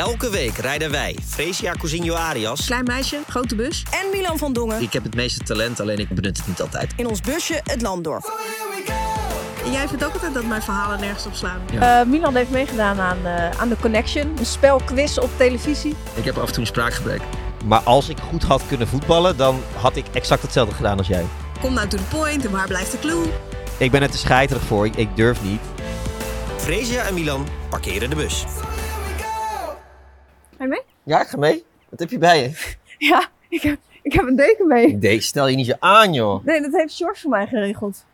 Elke week rijden wij, Fresia Cousinho Arias. Klein meisje, grote bus. En Milan van Dongen. Ik heb het meeste talent, alleen ik benut het niet altijd. In ons busje het land door. Jij vindt ook altijd dat mijn verhalen nergens op slaan. Uh, Milan heeft meegedaan aan, uh, aan de Connection, een spelquiz op televisie. Ik heb af en toe een spraakgebrek. Maar als ik goed had kunnen voetballen, dan had ik exact hetzelfde gedaan als jij. Kom nou to the point en waar blijft de clue? Ik ben er te scheiterig voor, ik, ik durf niet. Fresia en Milan parkeren de bus. Ga je mee? Ja, ik ga mee. Wat heb je bij je? Ja, ik heb, ik heb een deken mee. Deze stel je niet zo aan, joh. Nee, dat heeft George voor mij geregeld.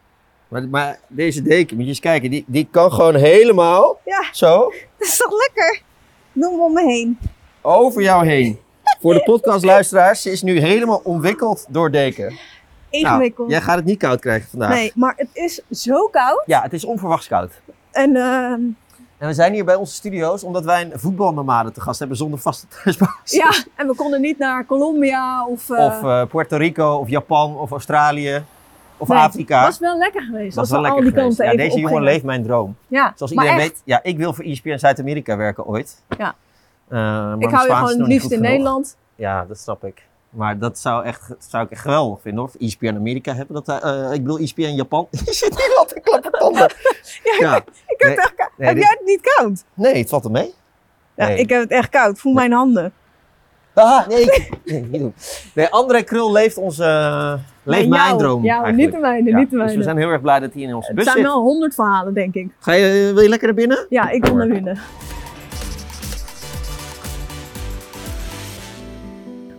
Maar, maar deze deken, moet je eens kijken, die, die kan gewoon helemaal Ja, zo dat is toch lekker? Doe hem om me heen. over jou heen. Voor de podcastluisteraars, ze is nu helemaal omwikkeld door deken. Nou, Ingewikkeld. jij gaat het niet koud krijgen vandaag. Nee, maar het is zo koud. Ja, het is onverwachts koud. En ehm, En we zijn hier bij onze studio's omdat wij een voetbalnomade te gast hebben zonder vaste thuisbasis. ja, en we konden niet naar Colombia of, eh, Of eh, Puerto Rico, of Japan, of Australië, of nee, Afrika. was wel lekker geweest. Was wel lekker die geweest. kanten Ja, deze jongen leeft mijn droom. Ja, Zoals iedereen weet, ja, ik wil voor ESPN Zuid-Amerika werken ooit. Ja. Eh, maar ik hou je gewoon het liefst in genoeg. Nederland. Ja, dat snap ik. Maar dat zou, echt, zou ik echt geweldig vinden hoor. Voor ESPN Amerika hebben. Dat, eh, ik bedoel ESPN Japan. Je zit hier wat te klappen tanden. Ja, Ik heb Nee, het echt koud. nee, heb dit- jij het niet koud? Nee, het valt er mee. Ja, Nee. ik heb het echt koud. Voel mijn handen. Ah, nee, niet doen. Nee, André Krul leeft onze, eh, leeft mijn droom Ja, niet de mijne, Ja, niet de Dus we mijne. zijn heel erg blij dat hij in onze Het bus zijn zit. wel honderd verhalen, denk ik. Ga je, wil je lekker naar binnen? Ja, ik wil naar binnen.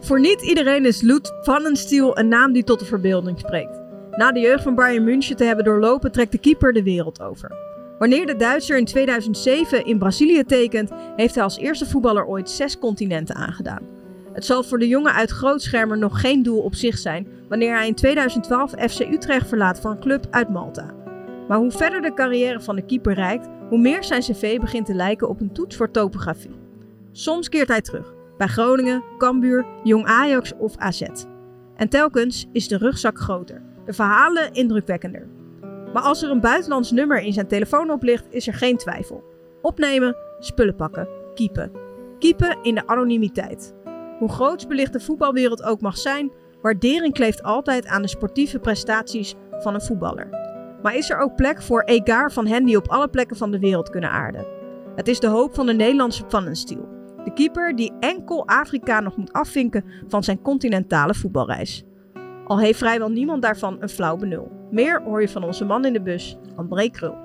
Voor niet iedereen is Loet Pannenstiel een naam die tot de verbeelding spreekt. Na de jeugd van Bayern München te hebben doorlopen, trekt de keeper de wereld over. Wanneer de Duitser in 2007 in Brazilië tekent, heeft hij als eerste voetballer ooit zes continenten aangedaan. Het zal voor de jongen uit Grootschermer nog geen doel op zich zijn wanneer hij in 2012 FC Utrecht verlaat voor een club uit Malta. Maar hoe verder de carrière van de keeper reikt, hoe meer zijn cv begint te lijken op een toets voor topografie. Soms keert hij terug, bij Groningen, Cambuur, Jong Ajax of AZ. En telkens is de rugzak groter, de verhalen indrukwekkender. Maar als er een buitenlands nummer in zijn telefoon oplicht, is er geen twijfel. Opnemen, spullen pakken, keepen. Keepen in de anonimiteit. Hoe groots belicht de voetbalwereld ook mag zijn, waardering kleeft altijd aan de sportieve prestaties van een voetballer. Maar is er ook plek voor egaar van hen die op alle plekken van de wereld kunnen aarden? Het is de hoop van de Nederlandse pannenstiel. De keeper die enkel Afrika nog moet afvinken van zijn continentale voetbalreis. Al heeft vrijwel niemand daarvan een flauw benul. Meer hoor je van onze man in de bus, André Krul.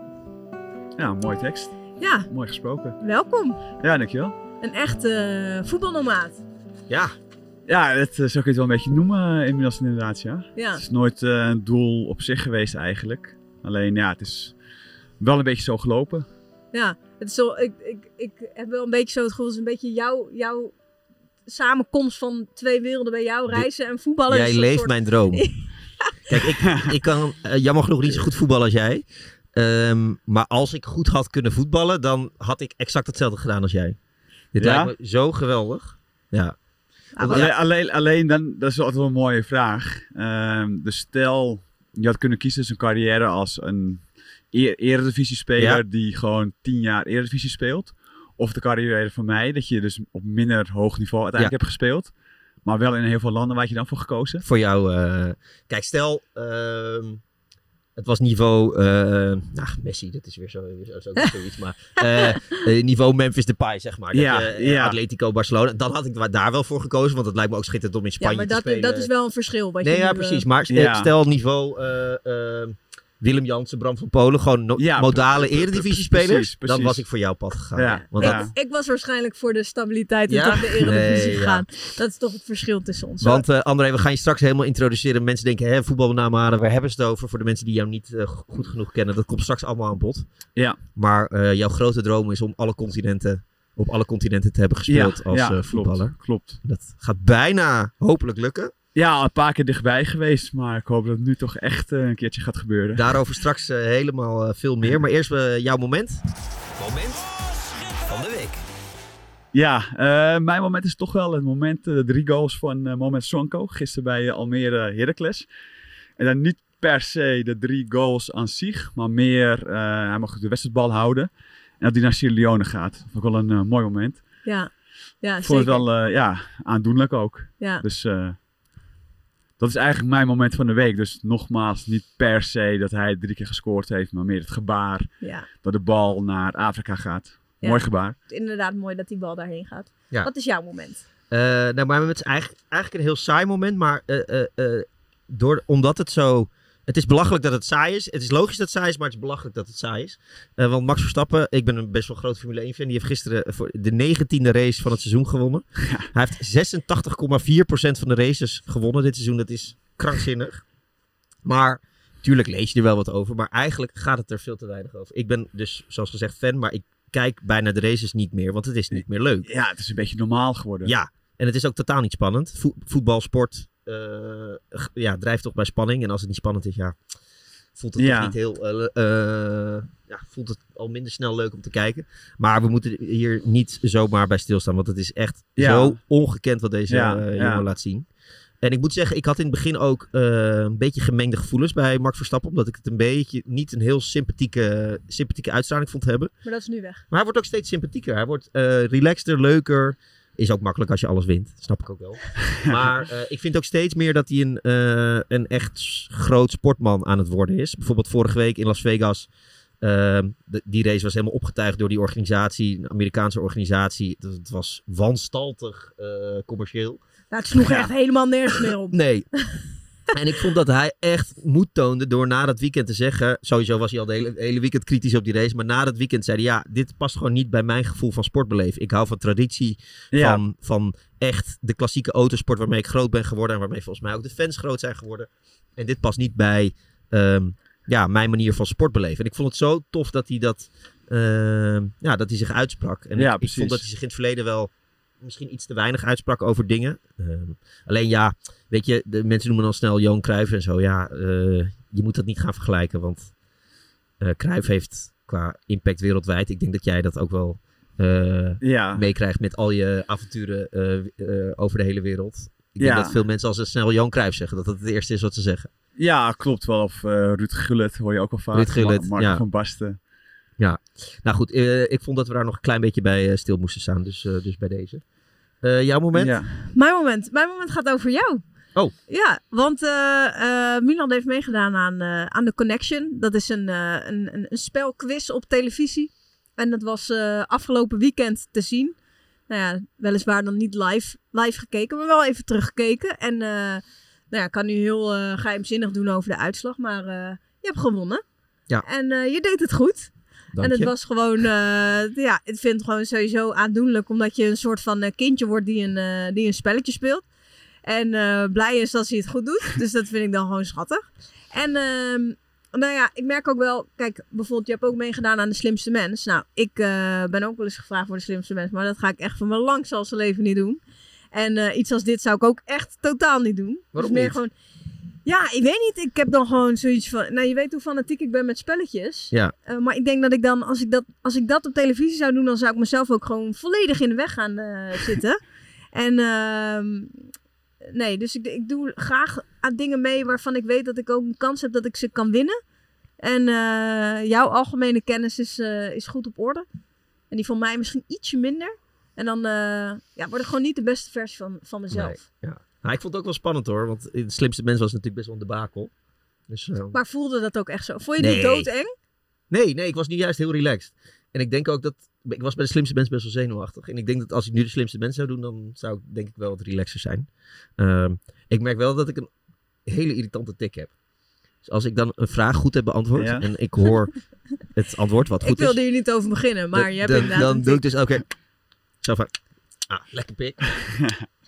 Ja, mooi tekst. Ja, Mooi gesproken. welkom. Ja, dankjewel. Een echte eh, voetbalnomaat. Ja, Ja, dat eh, zo kun je het wel een beetje noemen eh, inmiddels inderdaad, ja. Ja. Het is nooit eh, een doel op zich geweest eigenlijk. Alleen ja, het is wel een beetje zo gelopen. Ja, het is zo, ik, ik, ik heb wel een beetje zo het gevoel, het is een beetje jouw, jouw samenkomst van twee werelden bij jou, reizen en voetballen. jij leeft soort- mijn droom. Kijk, ik, ik kan eh, jammer genoeg niet zo goed voetballen als jij. Ehm, maar als ik goed had kunnen voetballen, dan had ik exact hetzelfde gedaan als jij. Dit Ja? lijkt me zo geweldig. Ja. Ah, Ja. Alleen, alleen, alleen dan, dat is altijd wel een mooie vraag. Ehm, dus stel, je had kunnen kiezen tussen een carrière als een e eredivisie-speler Ja. die gewoon tien jaar eredivisie speelt. Of de carrière van mij, dat je dus op minder hoog niveau uiteindelijk hebt gespeeld. Maar wel in heel veel landen waar had je dan voor gekozen. Voor jou. eh, kijk, stel. ehm, het was niveau. eh nou, Messi, dat is weer zo, weer zo, zo zoiets. Maar eh, niveau Memphis Depay, zeg maar. Dat Ja, je, ja. Atletico Barcelona. Dan had ik daar wel voor gekozen. Want het lijkt me ook schitterend om in Ja, Spanje maar te dat, spelen. dat is wel een verschil. Wat Nee, je ja, nu, precies. Maar st- Ja. stel niveau eh, eh, Willem Jansen, Bram van Polen, gewoon no- Ja, modale eredivisie spelers, dan was ik voor jouw pad gegaan. Ja. Want ik, dat- Ja. ik was waarschijnlijk voor de stabiliteit en Ja? toch de Eredivisie Nee, ja. gegaan. Dat is toch het verschil tussen ons. want eh, André, we gaan je straks helemaal introduceren. Mensen denken, hè, voetbalnamen, waar hebben ze het over? Voor de mensen die jou niet eh, goed genoeg kennen, dat komt straks allemaal aan bod. Ja. Maar eh, jouw grote droom is om alle continenten, op alle continenten te hebben gespeeld als eh, voetballer. Klopt, klopt. Dat gaat bijna hopelijk lukken. Ja, een paar keer dichtbij geweest, maar ik hoop dat het nu toch echt eh, een keertje gaat gebeuren. Daarover straks eh, helemaal eh, veel meer. Maar eerst jouw moment. Moment van de week. Ja, eh, mijn moment is toch wel het moment, de drie goals van Moment Sonko, gisteren bij Almere Heracles. En dan niet per se de drie goals aan zich, maar meer, eh, hij mag de wedstrijdbal houden. En dat hij naar Sierra Leone gaat. Dat vond ik wel een mooi moment. Ja, Ja, Ik vond het wel eh, ja, aandoenlijk ook. Ja. Dus eh, dat is eigenlijk mijn moment van de week. Dus nogmaals, niet per se dat hij drie keer gescoord heeft, maar meer het gebaar ja, dat de bal naar Afrika gaat. Ja. Mooi gebaar. inderdaad mooi dat die bal daarheen gaat. Ja. Wat is jouw moment? Eh, nou, maar het is eigenlijk, eigenlijk een heel saai moment. Maar eh, eh, eh, door, omdat het zo... Het is belachelijk dat het saai is. Het is logisch dat het saai is, maar het is belachelijk dat het saai is. Eh, want Max Verstappen, ik ben een best wel groot Formule 1 fan. Die heeft gisteren voor de negentiende race van het seizoen gewonnen. Hij heeft 86,4% van de races gewonnen dit seizoen. Dat is krankzinnig. Maar tuurlijk lees je er wel wat over. Maar eigenlijk gaat het er veel te weinig over. Ik ben dus, zoals gezegd, fan. Maar ik kijk bijna de races niet meer. Want het is niet meer leuk. Ja, het is een beetje normaal geworden. Ja, en het is ook totaal niet spannend. Vo- voetbal, sport, eh, ja, drijft toch bij spanning. En als het niet spannend is, ja, voelt het Ja. niet heel... eh, eh, ja, voelt het al minder snel leuk om te kijken. Maar we moeten hier niet zomaar bij stilstaan. Want het is echt Ja. zo ongekend wat deze Ja, eh, ja. jongen laat zien. En ik moet zeggen, ik had in het begin ook eh, een beetje gemengde gevoelens bij Max Verstappen. Omdat ik het een beetje niet een heel sympathieke, sympathieke uitstraling vond hebben. Maar dat is nu weg. Maar hij wordt ook steeds sympathieker. Hij wordt eh relaxter, leuker. Is ook makkelijk als je alles wint. Snap ik ook wel. maar eh, ik vind ook steeds meer dat hij een, eh, een echt groot sportman aan het worden is. Bijvoorbeeld vorige week in Las Vegas. ehm, de- die race was helemaal opgetuigd door die organisatie. Een Amerikaanse organisatie. Het, het was wanstaltig eh, commercieel. Nou, het sloeg Ja. echt helemaal nergens meer op. Nee. En ik vond dat hij echt moed toonde door na dat weekend te zeggen. Sowieso was hij al de hele, hele weekend kritisch op die race. Maar na dat weekend zei hij: Ja, dit past gewoon niet bij mijn gevoel van sportbeleven. Ik hou van traditie. Ja. Van, van echt de klassieke autosport waarmee ik groot ben geworden. En waarmee volgens mij ook de fans groot zijn geworden. En dit past niet bij ehm, ja, mijn manier van sportbeleven. En ik vond het zo tof dat hij, dat, ehm, ja, dat hij zich uitsprak. En Ja, ik, vond dat hij zich in het verleden wel misschien iets te weinig uitsprak over dingen. Ehm, alleen ja, weet je, de mensen noemen dan snel Johan Cruijff en zo. Ja, eh, je moet dat niet gaan vergelijken, want eh Cruijff heeft qua impact wereldwijd. Ik denk dat jij dat ook wel eh, Ja. meekrijgt met al je avonturen over de hele wereld. Ik Ja. denk dat veel mensen als ze snel Johan Cruijff zeggen, dat dat het eerste is wat ze zeggen. ja, klopt wel. Of Ruud Gullit hoor je ook al vaak. Ruud Gullit, Mar- Marco ja. van Basten. Nou goed, ik vond dat we daar nog een klein beetje bij stil moesten staan, dus, dus bij deze. Eh, jouw moment? Ja. Mijn moment. Mijn moment gaat over jou. Oh. Ja, want eh, eh, Milan heeft meegedaan aan, eh, aan The Connection. Dat is een, eh, een, een, een spelquiz op televisie. En dat was eh, afgelopen weekend te zien. Nou ja, weliswaar dan niet live, live gekeken, maar wel even teruggekeken. En eh, nou ja, ik kan nu heel eh, geheimzinnig doen over de uitslag, maar eh, je hebt gewonnen. Ja. En eh, je deed het goed. Dank en het je. was gewoon, eh, ja, ik vind het gewoon sowieso aandoenlijk, omdat je een soort van eh, kindje wordt die een, eh, die een spelletje speelt. En blij is dat hij het goed doet. Dus dat vind ik dan gewoon schattig. En ehm, nou ja, ik merk ook wel, kijk, bijvoorbeeld, je hebt ook meegedaan aan de slimste mens. Nou, ik ben ook wel eens gevraagd voor de slimste mens, maar dat ga ik echt van mijn langste leven niet doen. En iets als dit zou ik ook echt totaal niet doen. Waarom dus meer niet? gewoon. Ja, ik weet niet. Ik heb dan gewoon zoiets van. Nou, je weet hoe fanatiek ik ben met spelletjes. Ja. Eh, maar ik denk dat ik dan, als ik dat, als ik dat op televisie zou doen, dan zou ik mezelf ook gewoon volledig in de weg gaan eh, zitten. En ehm, nee, dus ik, ik doe graag aan dingen mee waarvan ik weet dat ik ook een kans heb dat ik ze kan winnen. En eh, jouw algemene kennis is, is goed op orde. En die van mij misschien ietsje minder. En dan ja, word ik gewoon niet de beste versie van, van mezelf. Ja. Nou, ik vond het ook wel spannend hoor, want de slimste mens was natuurlijk best wel een debakel. Dus, eh, Maar voelde dat ook echt zo? Vond je Nee. dit doodeng? Nee, nee, ik was nu juist heel relaxed. En ik denk ook dat. Ik was bij de slimste mens best wel zenuwachtig. En ik denk dat als ik nu de slimste mens zou doen, dan zou ik denk ik wel wat relaxer zijn. Ehm, ik merk wel dat ik een hele irritante tik heb. Dus als ik dan een vraag goed heb beantwoord Ja. en ik hoor het antwoord wat goed Ik wilde is. hier niet over beginnen, maar je hebt dan, inderdaad Dan doe ik dus oké. Zo van. Ah, lekker pik.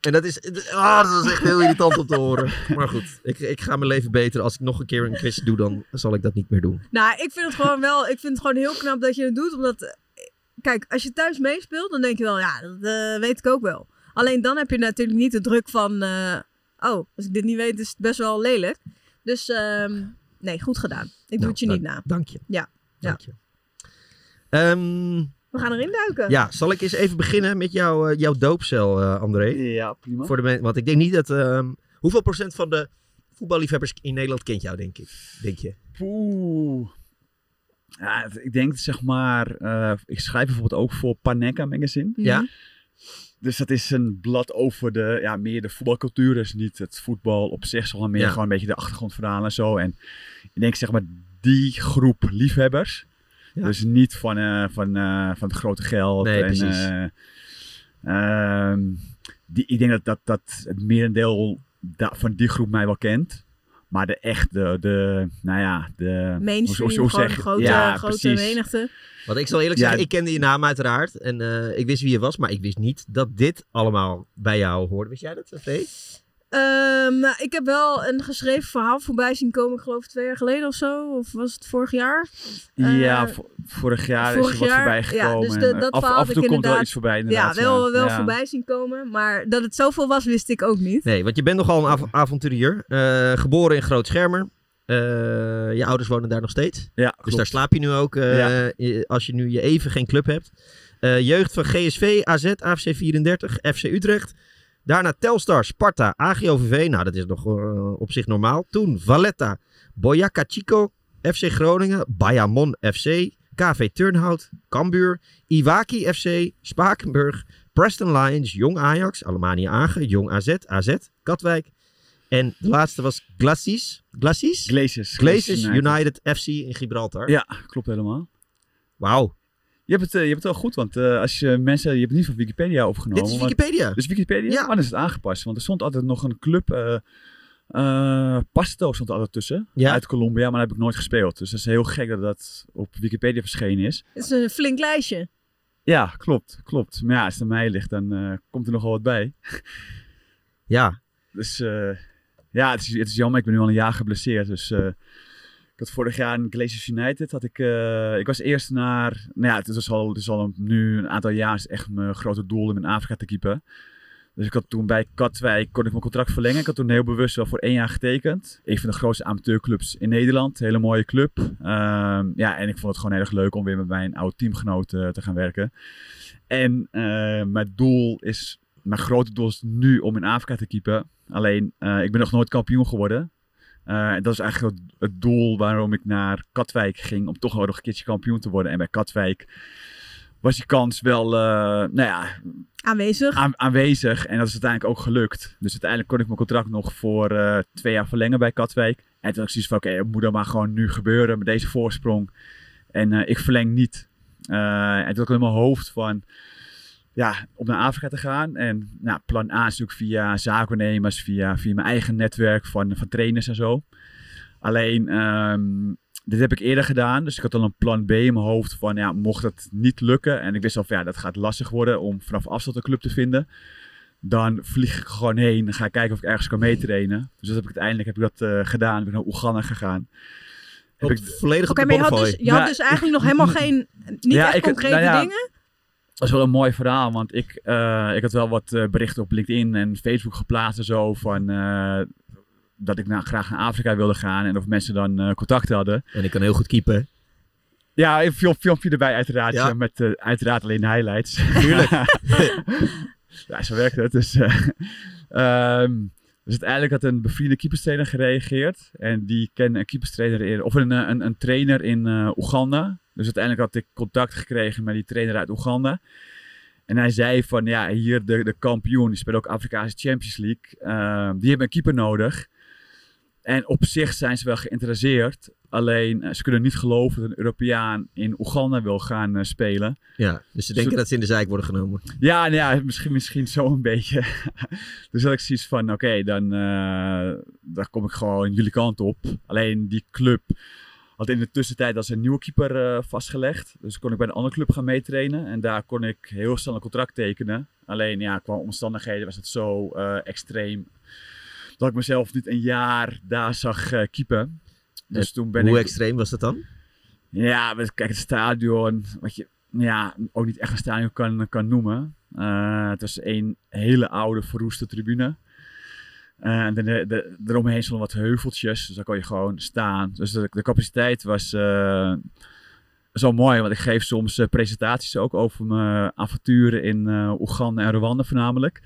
en dat is. Ah, dat is echt heel irritant om te horen. Maar goed, ik, ik ga mijn leven beter. Als ik nog een keer een quiz doe, dan zal ik dat niet meer doen. Nou, ik vind het gewoon wel, ik vind het gewoon heel knap dat je het doet. Omdat, kijk, als je thuis meespeelt, dan denk je wel, ja, dat eh, weet ik ook wel. Alleen dan heb je natuurlijk niet de druk van, eh, oh, als ik dit niet weet, is het best wel lelijk. Dus, ehm, nee, goed gedaan. Ik doe Nou, het je niet na. Dank je. Ja, ja. Dank je. Ehm, We gaan erin duiken. ja, zal ik eens even beginnen met jouw, eh, jouw doopcel, eh, André? Ja, prima. Voor de men- want ik denk niet dat... ehm, hoeveel procent van de voetballiefhebbers in Nederland kent jou, denk ik? Denk je? Oeh. Ja, ik denk zeg maar, eh, ik schrijf bijvoorbeeld ook voor Panenka Magazine. Mhm. Ja? Dus dat is een blad over de, ja, meer de voetbalcultuur. Dus niet het voetbal op zich, maar meer Ja. gewoon een beetje de achtergrondverhalen en zo. En ik denk zeg maar die groep liefhebbers. Ja. Dus niet van, eh, van, eh, van het grote geld. Nee, en, precies. eh, ehm, die, ik denk dat, dat, dat het merendeel da- van die groep mij wel kent. Maar de echte, de, nou ja, de... Mainstream, hoe- hoe- hoe zeg je- grote, ja, grote precies. menigte. Want ik zal eerlijk Ja. zeggen, ik kende je naam uiteraard. En eh, ik wist wie je was, maar ik wist niet dat dit allemaal bij jou hoorde. Wist jij dat, Vee? Ehm, nou, ik heb wel een geschreven verhaal voorbij zien komen, ik geloof twee jaar geleden of zo. Of was het vorig jaar? ja, Eh, vo- vorig jaar is er wat jaar, voorbij ja, gekomen. dus de- En, dat af, en toe komt er wel iets voorbij Ja, wel, wel Ja. voorbij zien komen. Maar dat het zoveel was, wist ik ook niet. Nee, want je bent nogal een av- avonturier. Eh, geboren in Groot Schermer. Eh, je ouders wonen daar nog steeds. Ja, Dus klopt. daar slaap je nu ook eh, Ja. als je nu je even geen club hebt. Eh, jeugd van GSV, AZ, AFC 34, FC Utrecht. Daarna Telstar, Sparta, AGOVV. Nou, dat is nog eh, op zich normaal. Toen Valletta, Boyacá Chico, FC Groningen, Bayamon FC, KV Turnhout, Cambuur, Iwaki FC, Spakenburg, Preston Lions, Jong Ajax, Alemannia Agen, Jong AZ, AZ, Katwijk. En de laatste was Glacis. Glacis? Glazers. Glazers United FC in Gibraltar. Ja, klopt helemaal. Wauw. Je hebt het, eh, je hebt het wel goed, want eh, als je mensen, je hebt het niet van Wikipedia opgenomen. Dit is want- Wikipedia. Dus Wikipedia? Ja. Dan is het aangepast. Want er stond altijd nog een club, eh eh, Pasto stond er altijd tussen, Ja. uit Colombia, maar dat heb ik nooit gespeeld. Dus dat is heel gek dat dat op Wikipedia verschenen is. Het is een flink lijstje. Ja, klopt, klopt. Maar ja, als het aan mij ligt, dan eh, komt er nog wel wat bij. Ja. Dus eh, ja, het is, het is jammer. Ik ben nu al een jaar geblesseerd. Dus eh, ik had vorig jaar in Glazers United. Had ik, eh, ik was eerst naar. Nou ja, het is al, het is al een- nu een aantal jaar. is echt mijn grote doel om in Afrika te keepen. Dus ik had toen bij Katwijk kon ik mijn contract verlengen. Ik had toen heel bewust wel voor één jaar getekend. Een van de grootste amateurclubs in Nederland. Hele mooie club. Ehm, ja, en ik vond het gewoon heel erg leuk om weer met mijn oude teamgenoot eh, te gaan werken. En eh, mijn doel is, mijn grote doel is nu om in Afrika te keepen. Alleen, ik ben nog nooit kampioen geworden. En dat is eigenlijk het, het doel waarom ik naar Katwijk ging. Om toch nog een keertje kampioen te worden. En bij Katwijk was die kans wel, eh, nou ja, Aanwezig. aan- aanwezig. En dat is uiteindelijk ook gelukt. Dus uiteindelijk kon ik mijn contract nog voor eh, twee jaar verlengen bij Katwijk. En toen had ik zoiets van, oké, het moet dan maar gewoon nu gebeuren met deze voorsprong. En ik verleng niet. En toen had ik in mijn hoofd van, ja, om naar Afrika te gaan. En nou, plan A is natuurlijk via zaakwaarnemers, via, via mijn eigen netwerk van, van trainers en zo. Alleen, ehm, dit heb ik eerder gedaan. Dus ik had al een plan B in mijn hoofd van, ja, mocht het niet lukken. En ik wist al van, ja, dat gaat lastig worden om vanaf afstand een club te vinden. Dan vlieg ik gewoon heen. Dan ga ik kijken of ik ergens kan meetrainen. Dus dat heb ik uiteindelijk heb ik dat eh, gedaan. Ik ben naar Oeganda gegaan. Heb ik, volledig Oké, op maar de je had, dus, je had dus eigenlijk nog helemaal geen, niet Ja, echt ik- concrete nou ja, dingen? Dat is wel een mooi verhaal, want ik, eh, ik had wel wat eh, berichten op LinkedIn en Facebook geplaatst en zo van eh, dat ik nou graag naar Afrika wilde gaan en of mensen dan contact hadden. En ik kan heel goed keepen. Ja, een film, filmpje erbij uiteraard, Ja. met uiteraard alleen highlights. Tuurlijk. ja, zo werkt het. Dus, ehm, dus uiteindelijk had een bevriende keeperstrainer gereageerd. En die kende een keeperstrainer in, of een, een, een trainer in Oeganda. Dus uiteindelijk had ik contact gekregen met die trainer uit Oeganda. En hij zei van, ja, hier de, de kampioen, die speelt ook Afrikaanse Champions League. ehm, die hebben een keeper nodig. En op zich zijn ze wel geïnteresseerd. Alleen, eh, ze kunnen niet geloven dat een Europeaan in Oeganda wil gaan eh, spelen. Ja, dus ze denken Zo- dat ze in de zijk worden genomen. Ja, nou ja, misschien, misschien zo een beetje. dus had ik zoiets van, oké, dan, eh, dan kom ik gewoon jullie kant op. Alleen die club had in de tussentijd als een nieuwe keeper eh, vastgelegd. Dus kon ik bij een andere club gaan meetrainen. En daar kon ik heel snel een contract tekenen. Alleen ja, qua omstandigheden was het zo eh, extreem. Dat ik mezelf niet een jaar daar zag keepen. Dus toen ben Hoe ik... extreem was dat dan? Ja, kijk, het stadion, wat je ja, ook niet echt een stadion kan, kan noemen. Het was een hele oude, verroeste tribune. Eh, en de, de, eromheen wat heuveltjes, dus daar kon je gewoon staan. Dus de, de capaciteit was eh, zo mooi, want ik geef soms eh, presentaties ook over mijn avonturen in Oeganda en Rwanda voornamelijk.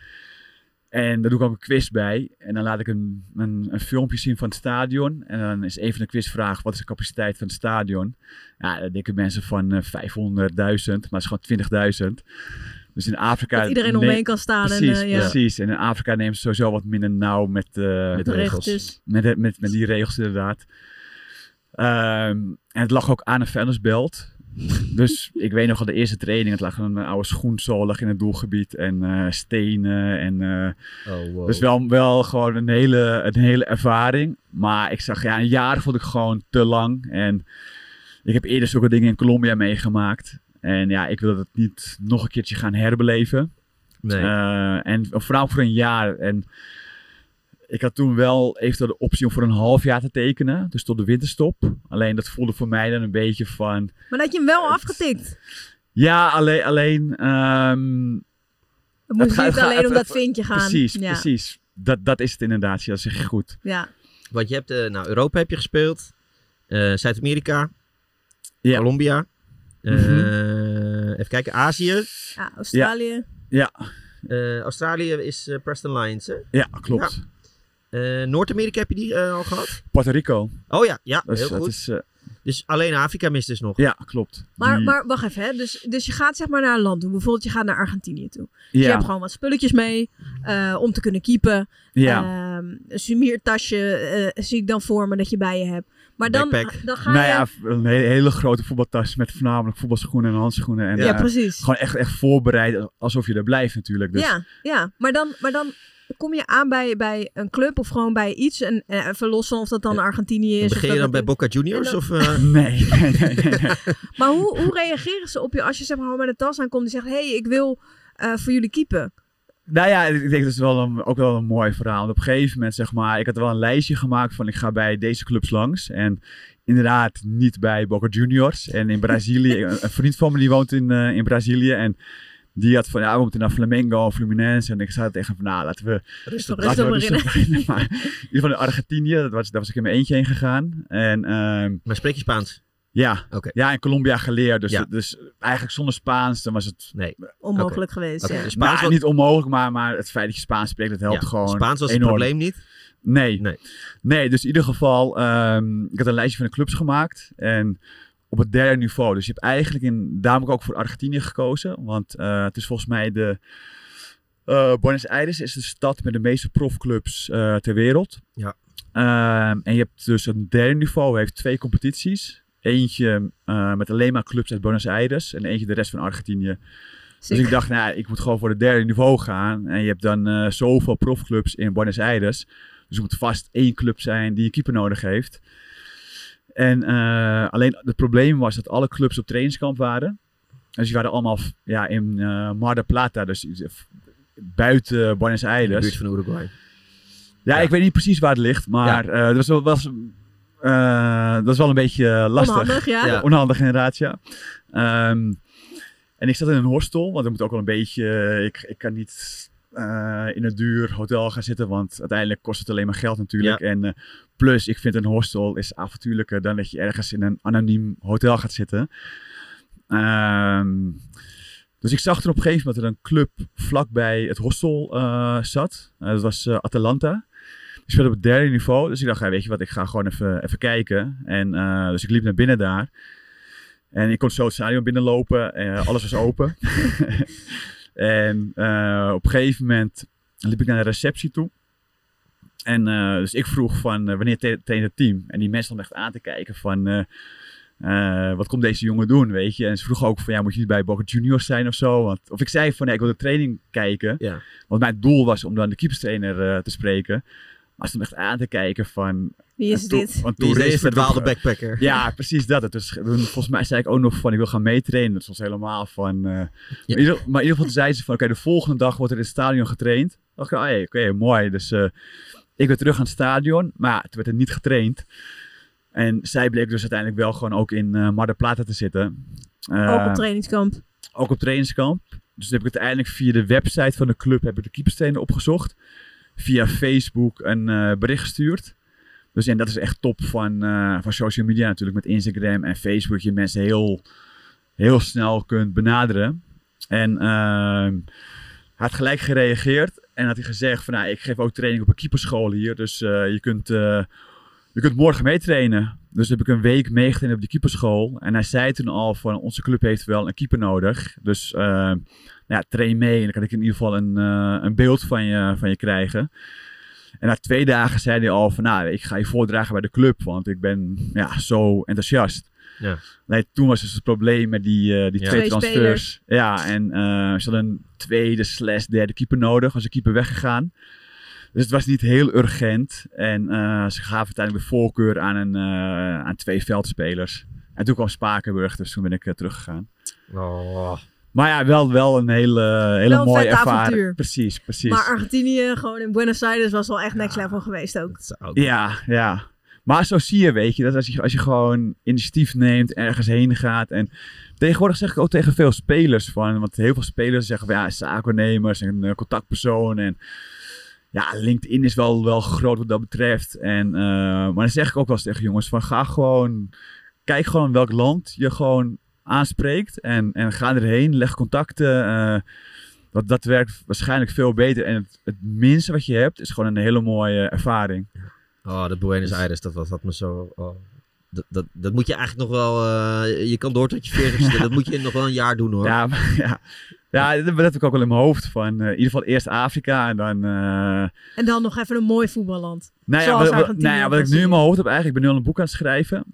En daar doe ik ook een quiz bij. En dan laat ik een, een, een filmpje zien van het stadion. En dan is een van de quizvragen, wat is de capaciteit van het stadion? Ja, denken mensen van eh 500.000, maar het is gewoon 20.000. Dus in Afrika... Dat iedereen omheen kan staan. Precies, en, eh, ja. precies. En in Afrika nemen ze sowieso wat minder nauw met, eh, Met De regels. regeltjes. met, met, met die regels inderdaad. Ehm, en het lag ook aan een vuilnisbelt. Dus ik weet nog al de eerste training. Het lag een oude schoenzool lag in het doelgebied. En eh, stenen. En, eh, Oh, wow. Dus wel, wel gewoon een hele, een hele ervaring. Maar ik zag, ja, een jaar vond ik gewoon te lang. En ik heb eerder zulke dingen in Colombia meegemaakt. En ja, ik wil het niet nog een keertje gaan herbeleven. Nee. Eh, en vooral voor een jaar. En ik had toen wel eventueel de optie om voor een half jaar te tekenen. Dus tot de winterstop. Alleen dat voelde voor mij dan een beetje van... Maar dat je hem wel afgetikt. Ja, alleen... alleen ehm, Het gaat- niet het alleen gaat- om dat vinkje gaan. Precies, ja. precies. Dat, dat is het inderdaad. Ja, dat zeg je goed. Ja. Want je hebt, eh, nou, Europa heb je gespeeld. Eh, Zuid-Amerika. Ja. Colombia. Eh, Mhm. Even kijken, Azië. ja, Australië. Eh, Australië is eh, Preston Lions, hè? Ja, klopt. Eh, Noord-Amerika heb je die eh, al gehad? Puerto Rico. Oh ja, ja, Dus, heel dat goed. is, eh, Dus alleen Afrika mist dus nog. ja, klopt. Maar, Die- maar wacht even, hè. Dus, dus je gaat zeg maar naar een land toe. Bijvoorbeeld je gaat naar Argentinië toe. Dus je ja, hebt gewoon wat spulletjes mee eh, om te kunnen keepen. ja. Ehm, een sumiertasje eh, zie ik dan voor me dat je bij je hebt. Maar dan, Backpack. dan ga nou je... ja, een hele, hele grote voetbaltas met voornamelijk voetbalschoenen en handschoenen. En, ja, eh, precies. Gewoon echt, echt voorbereid, alsof je er blijft natuurlijk. Dus Ja, ja. Maar, dan, maar dan kom je aan bij, bij een club of gewoon bij iets. En eh, even los van of dat dan Argentinië is. En of begin je dat dan bij Boca Juniors? dan- Of, eh, Nee, nee, nee, nee, nee. Maar hoe, hoe reageren ze op je als je zeg maar gewoon met een tas aankomt en zegt... Hé, hey, ik wil eh, voor jullie keepen. Nou ja, ik denk dat is wel een, ook wel een mooi verhaal. Want op een gegeven moment, zeg maar, ik had wel een lijstje gemaakt van ik ga bij deze clubs langs. En inderdaad niet bij Boca Juniors. En in Brazilië, een, een vriend van me die woont in, eh, in Brazilië. En die had van, ja, we moeten naar Flamengo, Fluminense. En ik zei tegen hem van, nou, laten we rustig. Rustig Laten we beginnen. rustig beginnen. Maar in ieder geval in Argentinië, dat was, daar was ik in mijn eentje heen gegaan. En ehm, Maar spreek je Spaans? Ja, ja, in Colombia geleerd. Dus, Ja. dus eigenlijk zonder Spaans, dan was het Nee. Onmogelijk geweest, ja. dus Spaans nou, was- niet onmogelijk, maar, maar het feit dat je Spaans spreekt, dat helpt Ja, gewoon Spaans was het enorm. probleem niet. Nee. Nee. nee. dus in ieder geval, ehm, ik had een lijstje van de clubs gemaakt. En op het derde niveau. Dus je hebt eigenlijk in, daarom heb ik ook voor Argentinië gekozen. Want eh, het is volgens mij de... eh, Buenos Aires is de stad met de meeste profclubs eh, ter wereld. Ja. Ehm, en je hebt dus een derde niveau, heeft twee competities. Eentje eh, met alleen maar clubs uit Buenos Aires en eentje de rest van Argentinië. Dus ik dacht, nou, ja, ik moet gewoon voor het derde niveau gaan. En je hebt dan eh, zoveel profclubs in Buenos Aires. Dus er moet vast één club zijn die een keeper nodig heeft. En eh, alleen het probleem was dat alle clubs op trainingskamp waren. Dus die waren allemaal ja, in eh Mar del Plata, dus buiten Buenos In de Aires. buurt van Uruguay. Ja, Ja. ik weet niet precies waar het ligt, maar eh, dat, was, was, eh, dat was wel een beetje eh, lastig. Onhandig, ja. Ja. Onhandig inderdaad, ja. Ehm, en ik zat in een hostel, want ik moet ook wel een beetje... eh, Ik, ik kan niet eh, in een duur hotel gaan zitten, want uiteindelijk kost het alleen maar geld natuurlijk. En eh, plus, ik vind een hostel is avontuurlijker dan dat je ergens in een anoniem hotel gaat zitten. Ehm, dus ik zag er op een gegeven moment dat er een club vlakbij het hostel eh, zat. Dat was Atalanta. Die speelde op het derde niveau. Dus ik dacht, ja, weet je wat, ik ga gewoon even, even kijken. En, eh, dus ik liep naar binnen daar. En ik kon zo het stadion binnenlopen. Eh, alles was open. en eh, op een gegeven moment liep ik naar de receptie toe. En dus ik vroeg van, wanneer te- traint het team? En die mensen stonden echt aan te kijken van... wat komt deze jongen doen, weet je? En ze vroegen ook van, ja, moet je niet bij Boca Juniors zijn of zo? Want, of ik zei van, ja, ik wil de training kijken. Ja. Want mijn doel was om dan de keeperstrainer te spreken. Maar ze stonden echt aan te kijken van... Wie is een to- dit? Een Wie is verdwaalde backpacker? ja, precies dat. Dus volgens mij zei ik ook nog van ik wil gaan meetrainen. Dat was helemaal van. eh, maar, in ieder, maar in ieder geval zei ze van oké, de volgende dag wordt er in het stadion getraind. Dan dacht ik, oh, hey, oké, mooi. Dus eh, ik werd terug aan het stadion, maar ja, toen werd er niet getraind. En zij bleek dus uiteindelijk wel gewoon ook in eh Mar del Plata te zitten. Eh, Ook op trainingskamp. ook op trainingskamp. Dus toen heb ik uiteindelijk via de website van de club heb ik de keeperstrainer opgezocht. Via Facebook een eh, bericht gestuurd. Dus en dat is echt top van, eh, van social media natuurlijk. Met Instagram en Facebook. Je mensen heel, heel snel kunt benaderen. En ehm, hij had gelijk gereageerd. En had hij gezegd van nou, ik geef ook training op een keeperschool hier. Dus eh, je, kunt, je kunt morgen meetrainen. Dus heb ik een week meegetraind op die keeperschool. En hij zei toen al van onze club heeft wel een keeper nodig. Dus eh, ja, train mee en dan kan ik in ieder geval een, eh, een beeld van je, van je krijgen. En na twee dagen zei hij al van, nou, ik ga je voordragen bij de club, want ik ben ja, zo enthousiast. Ja. Nee, toen was dus het probleem met die, eh, die Ja. twee Twee transfers. Ja, en eh ze hadden een tweede slash derde keeper nodig. Was de keeper weggegaan. Dus het was niet heel urgent. En eh, ze gaven uiteindelijk de voorkeur aan, een, eh, aan twee veldspelers. En toen kwam Spakenburg, dus toen ben ik uh, teruggegaan. Oh. Maar ja, wel, wel een hele, hele mooie ervaring. avontuur. Precies, precies. Maar Argentinië, gewoon in Buenos Aires, was wel echt next level geweest ook. Ja, ja. Maar zo zie je, weet je, dat als je, als je gewoon initiatief neemt, ergens heen gaat. En tegenwoordig zeg ik ook tegen veel spelers van, want heel veel spelers zeggen van ja, zakennemers en uh, contactpersoon. En ja, LinkedIn is wel, wel groot wat dat betreft. En, uh, maar dan zeg ik ook wel eens tegen jongens van ga gewoon, kijk gewoon welk land je gewoon aanspreekt. En, en ga erheen, leg contacten. Uh, dat, dat werkt waarschijnlijk veel beter. En het, het minste wat je hebt is gewoon een hele mooie ervaring. Oh, de Buenos Aires, dat was dat me zo. Oh. Dat, dat, dat moet je eigenlijk nog wel. Uh, je kan door tot je 40 Dat moet je nog wel een jaar doen hoor. Ja, maar, ja. ja dat, dat heb ik ook wel in mijn hoofd. Van, uh, in ieder geval eerst Afrika en dan. Uh... En dan nog even een mooi voetballand. Nou ja, wat, wat, nou ja, wat ik nu in mijn hoofd heb, eigenlijk, ik ben nu al een boek aan het schrijven.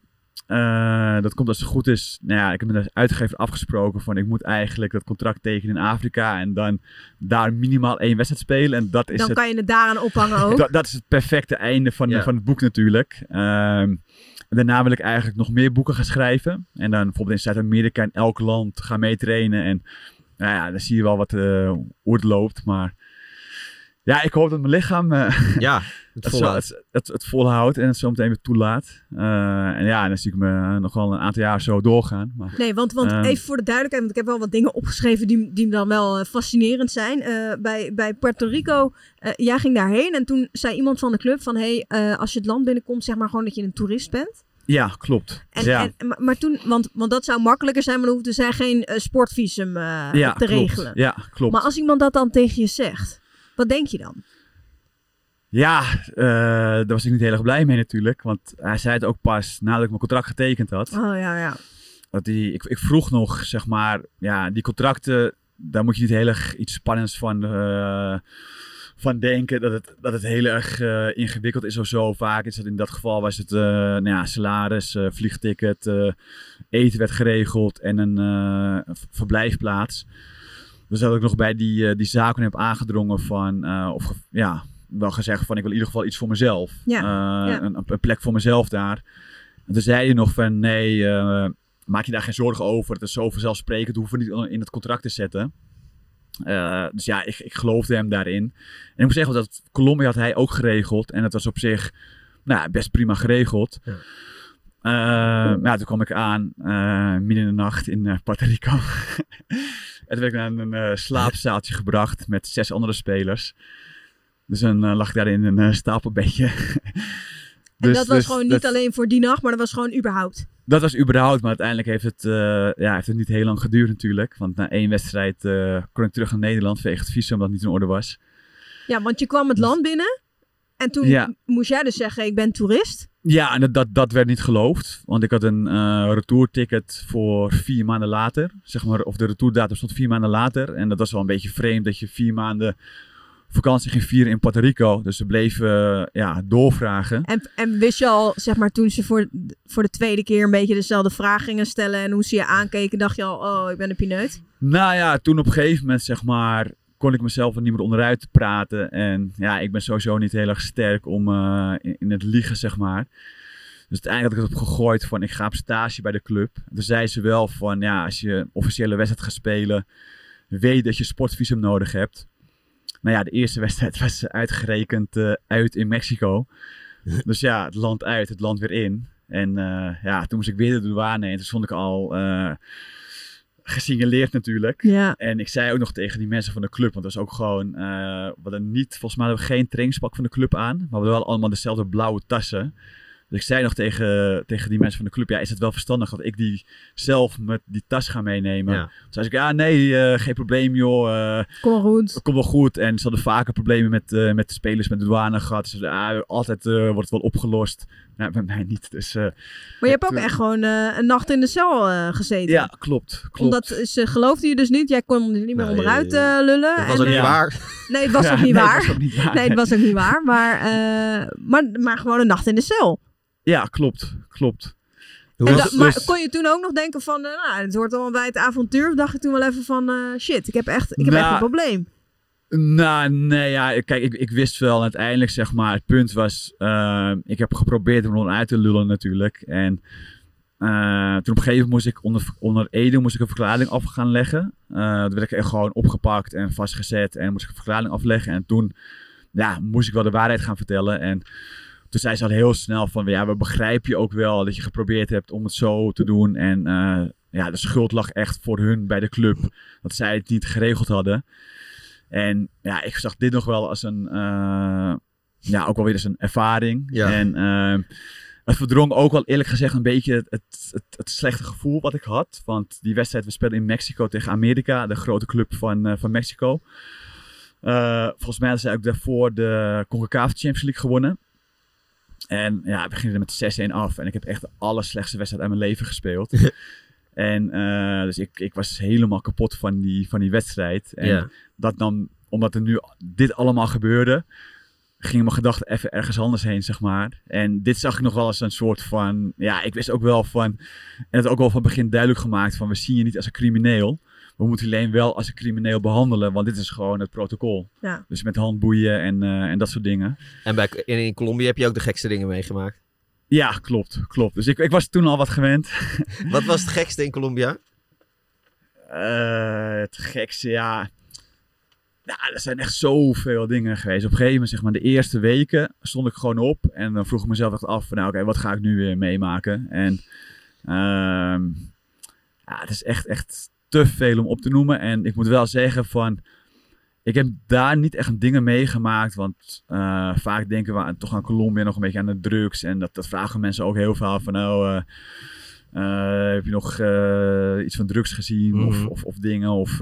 Uh, dat komt als het goed is. Nou ja, ik heb met de uitgever afgesproken van ik moet eigenlijk dat contract tekenen in Afrika en dan daar minimaal één wedstrijd spelen. En dat is dan het, kan je het daaraan ophangen ook. dat, dat is het perfecte einde van, ja. van het boek natuurlijk. Um, daarna wil ik eigenlijk nog meer boeken gaan schrijven. En dan bijvoorbeeld in Zuid-Amerika in elk land gaan meetrainen. En nou ja, dan zie je wel wat, uh, hoe het loopt. Maar ja, ik hoop dat mijn lichaam uh, ja, het, volhoudt. Het, het, het, volhoudt en het zo meteen weer toelaat. Uh, en ja, dan zie ik me nog wel een aantal jaar zo doorgaan. Maar, nee, want, want um, even voor de duidelijkheid, want ik heb wel wat dingen opgeschreven die, die dan wel fascinerend zijn. Uh, bij, bij Puerto Rico, jij ging daarheen en toen zei iemand van de club van... hé, hey, als je het land binnenkomt, zeg maar gewoon dat je een toerist bent. Ja, klopt. En, ja. En, maar, maar, toen, want, want dat zou makkelijker zijn, maar dan hoefde zij geen sportvisum ja, te klopt. regelen. Ja, klopt. Maar als iemand dat dan tegen je zegt, wat denk je dan? Ja, uh, daar was ik niet heel erg blij mee natuurlijk. Want hij zei het ook pas nadat ik mijn contract getekend had. Oh ja, ja. Dat die, ik, ik vroeg nog, zeg maar, ja, die contracten, daar moet je niet heel erg iets spannends van, uh, van denken. Dat het, dat het heel erg uh, ingewikkeld is of zo. Vaak is het in dat geval was het nou ja, salaris, vliegticket, eten werd geregeld en een verblijfplaats. Dus dat ik nog bij die, die zaken heb aangedrongen van, of ja, wel gezegd van ik wil in ieder geval iets voor mezelf. Ja, uh, ja. Een, een, plek voor mezelf daar. En toen zei je nog van nee, uh, maak je daar geen zorgen over. Het is zo vanzelfsprekend, hoeven we niet in het contract te zetten. Uh, dus ja, ik, ik geloofde hem daarin. En ik moet zeggen, dat Colombia had hij ook geregeld. En het was op zich nou, best prima geregeld. Ja. Uh, ja, toen kwam ik aan, uh, midden in de nacht in Puerto Rico. en toen werd ik naar een uh, slaapzaaltje gebracht met zes andere spelers. Dus dan uh, lag ik daar in een uh, stapelbedje. en dus, dat was dus, gewoon niet dat, alleen voor die nacht, maar dat was gewoon überhaupt? Dat was überhaupt, maar uiteindelijk heeft het, ja, heeft het niet heel lang geduurd natuurlijk. Want na één wedstrijd kon ik terug naar Nederland vanwege het visum dat niet in orde was. Ja, want je kwam het land binnen en toen ja. moest jij dus zeggen, ik ben toerist. Ja, en dat, dat, dat werd niet geloofd. Want ik had een uh, retourticket voor vier maanden later. Zeg maar, of de retourdatum stond vier maanden later. En dat was wel een beetje vreemd dat je vier maanden vakantie ging vieren in Puerto Rico. Dus ze bleven uh, ja, doorvragen. En, en wist je al, zeg maar, toen ze voor, voor de tweede keer een beetje dezelfde vraag gingen stellen en hoe ze je aankeken, dacht je al, oh, ik ben een pineut? Nou ja, toen op een gegeven moment, zeg maar, kon ik mezelf er niet meer onderuit praten. En ja, ik ben sowieso niet heel erg sterk om uh, in, in, het liegen, zeg maar. Dus uiteindelijk had ik het opgegooid van, ik ga op stage bij de club. Toen zei ze wel van, ja, als je een officiële wedstrijd gaat spelen, weet dat je sportvisum nodig hebt. Nou ja, de eerste wedstrijd was uitgerekend uh, uit in Mexico. Dus ja, het land uit, het land weer in. En uh, ja, toen moest ik weer de douane en toen stond ik al gesignaleerd natuurlijk. Ja. En ik zei ook nog tegen die mensen van de club, want dat was ook gewoon, we hadden niet, volgens mij hadden we geen trainingspak van de club aan. Maar we hadden wel allemaal dezelfde blauwe tassen. Dus ik zei nog tegen, tegen die mensen van de club, ja, is het wel verstandig dat ik die zelf met die tas ga meenemen? Ja. Toen zei ik, ja, nee, eh, geen probleem joh, eh, Kom maar goed. dat komt wel goed. En ze hadden vaker problemen met, eh, met de spelers, met de douane gehad. Dus ah, altijd eh, wordt het wel opgelost. Nou, bij mij niet. Dus eh, Maar je hebt ook echt gewoon eh, een nacht in de cel eh, gezeten. ja, klopt. klopt. Omdat ze geloofden je dus niet. Jij kon er niet meer Nee, onderuit eh, lullen. Dat was En, ook niet eh, waar. Nee, het was Ja, ook niet nee, waar. was ook niet waar. Nee, het was ook niet waar. Maar, eh, maar, maar gewoon een nacht in de cel. Ja, klopt. Klopt. Was het? maar dus- kon je toen ook nog denken van, eh, nou, het hoort al bij het avontuur? Of dacht je toen wel even van, eh, shit, ik heb echt, ik heb Nou, echt een probleem. Nou, nee, ja, kijk, ik, ik wist wel uiteindelijk, zeg maar, het punt was, eh, ik heb geprobeerd om er uit te lullen natuurlijk. En eh, toen op een gegeven moment moest ik onder, onder Ede moest ik een verklaring af gaan leggen. Eh toen werd ik gewoon opgepakt en vastgezet en moest ik een verklaring afleggen. En toen, ja, moest ik wel de waarheid gaan vertellen. En toen zei ze al heel snel van, ja, we begrijpen je ook wel dat je geprobeerd hebt om het zo te doen. En ja, de schuld lag echt voor hun bij de club, dat zij het niet geregeld hadden. En ja, ik zag dit nog wel als een, eh, ja, ook wel weer als een ervaring. Ja. En ehm, het verdrong ook wel eerlijk gezegd een beetje het, het, het, slechte gevoel wat ik had. Want die wedstrijd, we speelden in Mexico tegen Amerika, de grote club van, eh, van Mexico. Eh, volgens mij hadden zij ook daarvoor de CONCACAF Champions League gewonnen. En ja, we gingen er met 6-1 af. En ik heb echt de allerslechtste wedstrijd uit mijn leven gespeeld. en eh, dus ik, ik was helemaal kapot van die, van die wedstrijd. En Ja. dat dan, omdat er nu dit allemaal gebeurde, gingen mijn gedachten even ergens anders heen, zeg maar. En dit zag ik nog wel als een soort van, ja, ik wist ook wel van, en het ook wel van het begin duidelijk gemaakt van, we zien je niet als een crimineel. We moeten je alleen wel als een crimineel behandelen, want dit is gewoon het protocol. Ja. Dus met handboeien en, eh, en dat soort dingen. En bij, in, in Colombia heb je ook de gekste dingen meegemaakt. Ja, klopt, klopt. Dus ik, ik was toen al wat gewend. Wat was het gekste in Colombia? Eh, het gekste, ja. Ja, er zijn echt zoveel dingen geweest. Op een gegeven moment, zeg maar, de eerste weken stond ik gewoon op. En dan vroeg ik mezelf echt af van, nou oké, wat ga ik nu weer meemaken? En ehm, ja, het is echt, echt te veel om op te noemen. En ik moet wel zeggen van, ik heb daar niet echt dingen meegemaakt. Want eh, vaak denken we aan, toch aan Colombia nog een beetje aan de drugs. En dat, dat vragen mensen ook heel veel van, nou... heb je nog iets van drugs gezien of, Mhm. of, of dingen of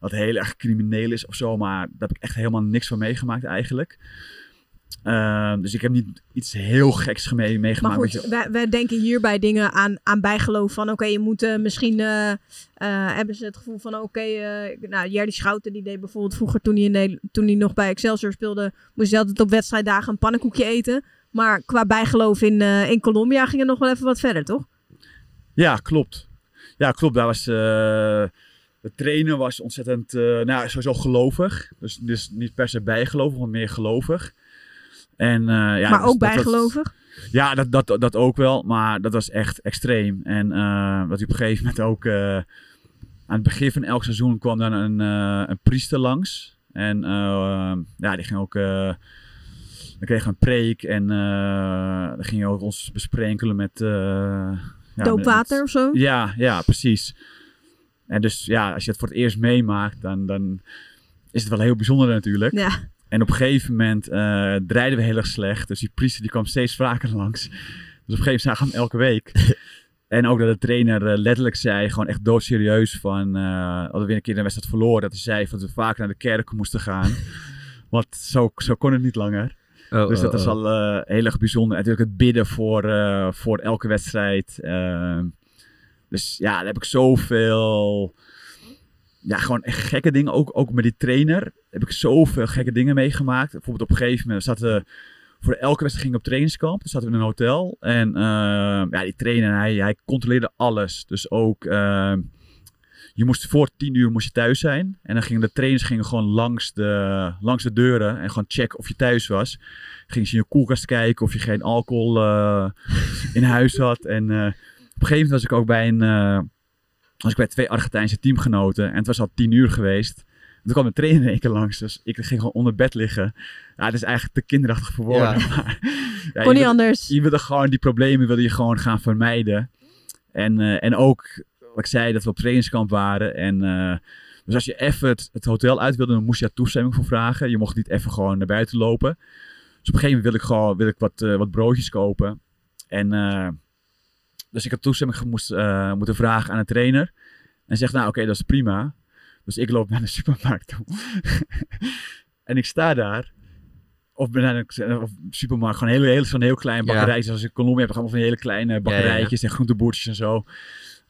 dat heel erg crimineel is of zo, maar daar heb ik echt helemaal niks van meegemaakt eigenlijk. Uh, dus ik heb niet iets heel geks mee, meegemaakt. Maar goed, wij, wij, denken hierbij dingen aan, aan bijgeloof van oké, okay, je moet uh, misschien uh, hebben ze het gevoel van oké, okay, nou Jerdy Schouten die deed bijvoorbeeld vroeger toen hij, in toen hij nog bij Excelsior speelde, moest hij altijd op wedstrijddagen een pannenkoekje eten. Maar qua bijgeloof in, in Colombia ging het nog wel even wat verder, toch? Ja, klopt. Ja, klopt. Daar was, de trainer was ontzettend, nou sowieso gelovig. Dus, dus niet per se bijgelovig, maar meer gelovig. En, uh, ja, maar dus ook bijgelovig? Dat, ja, dat, dat, dat ook wel. Maar dat was echt extreem. En uh, dat hij op een gegeven moment ook... Uh, aan het begin van elk seizoen kwam dan een, uh, een priester langs. En uh, ja, die ging ook... dan kregen we een preek en dan ging je ook ons besprenkelen met... ja, Doopwater met, of zo? Ja, ja, precies. En dus ja, als je het voor het eerst meemaakt, dan, dan is het wel heel bijzonder natuurlijk. Ja. En op een gegeven moment uh, draaiden we heel erg slecht. Dus die priester die kwam steeds vaker langs. Dus op een gegeven moment zagen we hem elke week. en ook dat de trainer uh, letterlijk zei, gewoon echt doodserieus van... Uh, hadden we weer een keer een wedstrijd verloren. Dat hij zei dat we vaak naar de kerk moesten gaan. Want zo, zo kon het niet langer. Oh, dus dat oh, is al uh, heel erg bijzonder. En natuurlijk het bidden voor, voor elke wedstrijd. Uh, dus ja, daar heb ik zoveel. Ja, gewoon echt gekke dingen. Ook, ook met die trainer heb ik zoveel gekke dingen meegemaakt. Bijvoorbeeld op een gegeven moment zaten voor elke wedstrijd ging op trainingskamp. Dus zaten we in een hotel. En ja, die trainer, hij, hij controleerde alles. Dus ook je moest voor tien uur moest je thuis zijn. En dan gingen de trainers gingen gewoon langs de, langs de deuren en gewoon checken of je thuis was. Gingen ze in je koelkast kijken of je geen alcohol uh, in huis had. En uh, op een gegeven moment was ik ook bij een, uh, was ik bij twee Argentijnse teamgenoten. En het was al tien uur geweest. En toen kwam de trainer in één keer langs, dus ik ging gewoon onder bed liggen. Ja, het is eigenlijk te kinderachtig voor woorden. Ja. Maar, ja, Kon niet anders. Je wilde gewoon die problemen wilde je gewoon gaan vermijden. En, en ook wat ik zei, dat we op trainingskamp waren. En, uh, dus als je even het, het, hotel uit wilde, dan moest je daar toestemming voor vragen. Je mocht niet even gewoon naar buiten lopen. Dus op een gegeven moment wil ik gewoon wil ik wat, uh, wat broodjes kopen. En eh, dus ik had toestemming gemoest, eh, moeten vragen aan de trainer. En zegt, nou oké, dat is prima. Dus ik loop naar de supermarkt toe. en ik sta daar. Of ben naar de of supermarkt, gewoon heel, heel, zo'n heel klein bakkerij. Zoals in Colombia heb allemaal van hele kleine bakkerijtjes en groenteboertjes en zo.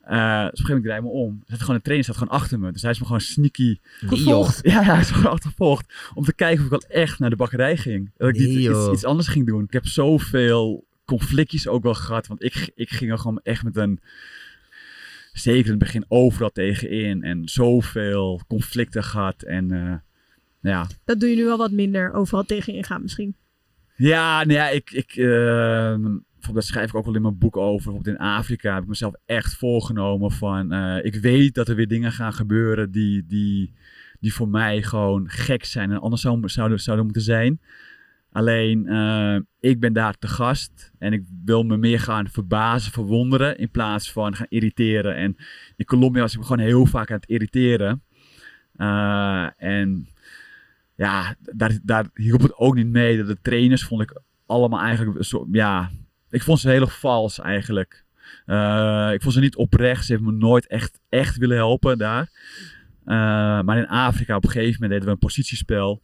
Eh, dus op een gegeven moment draai ik me om. Er staat gewoon een trainer staat gewoon achter me. Dus hij is me gewoon sneaky joh. ja, hij is gewoon achtervolgd. Om te kijken of ik wel echt naar de bakkerij ging. Dat ik Nee, niet iets, iets anders ging doen. Ik heb zoveel conflictjes ook wel gehad. Want ik, ik ging er gewoon echt met een... Zeker in het begin overal tegenin. En zoveel conflicten gehad. En eh, ja... Dat doe je nu wel wat minder. Overal tegen ingaan misschien. Ja, nou ja, ik... ik eh, bijvoorbeeld, daar schrijf ik ook wel in mijn boek over. Bijvoorbeeld in Afrika heb ik mezelf echt voorgenomen van... eh, ik weet dat er weer dingen gaan gebeuren die... die die voor mij gewoon gek zijn en anders zou, zouden, zouden moeten zijn. Alleen, eh, ik ben daar te gast en ik wil me meer gaan verbazen, verwonderen in plaats van gaan irriteren. En in Colombia was ik me gewoon heel vaak aan het irriteren. Eh, en ja, daar, daar hielp het ook niet mee. De trainers vond ik allemaal eigenlijk zo, ja, ik vond ze heel vals eigenlijk. Eh, ik vond ze niet oprecht. Ze hebben me nooit echt, echt willen helpen daar. Maar in Afrika op een gegeven moment deden we een positiespel.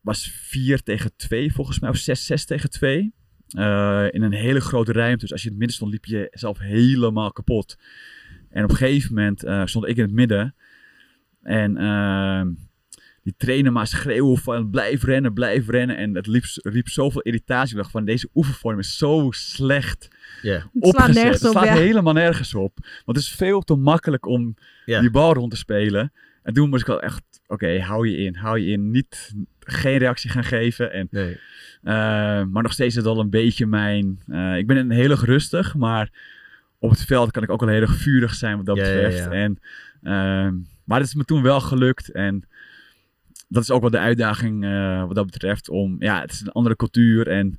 Was 4 tegen 2 volgens mij, of 6, 6 tegen 2. Uh, in een hele grote ruimte. Dus als je in het midden stond, liep je zelf helemaal kapot. En op een gegeven moment uh, stond ik in het midden. En ehm, die trainer maar schreeuwen van blijf rennen, blijf rennen. En het liep, riep zoveel irritatie. Ik dacht van deze oefenvorm is zo slecht Yeah. opgezet. nergens het op, slaat ja. helemaal nergens op. Want het is veel te makkelijk om die bal rond te spelen. En toen moest ik wel echt, oké, hou je in, hou je in. Niet, geen reactie gaan geven. En, Nee. eh, maar nog steeds is het al een beetje mijn... eh, ik ben een heel erg rustig, maar op het veld kan ik ook wel heel erg vurig zijn wat dat Ja, betreft. ja. En, ehm, maar het is me toen wel gelukt. En dat is ook wel de uitdaging eh, wat dat betreft. Om, ja, het is een andere cultuur en...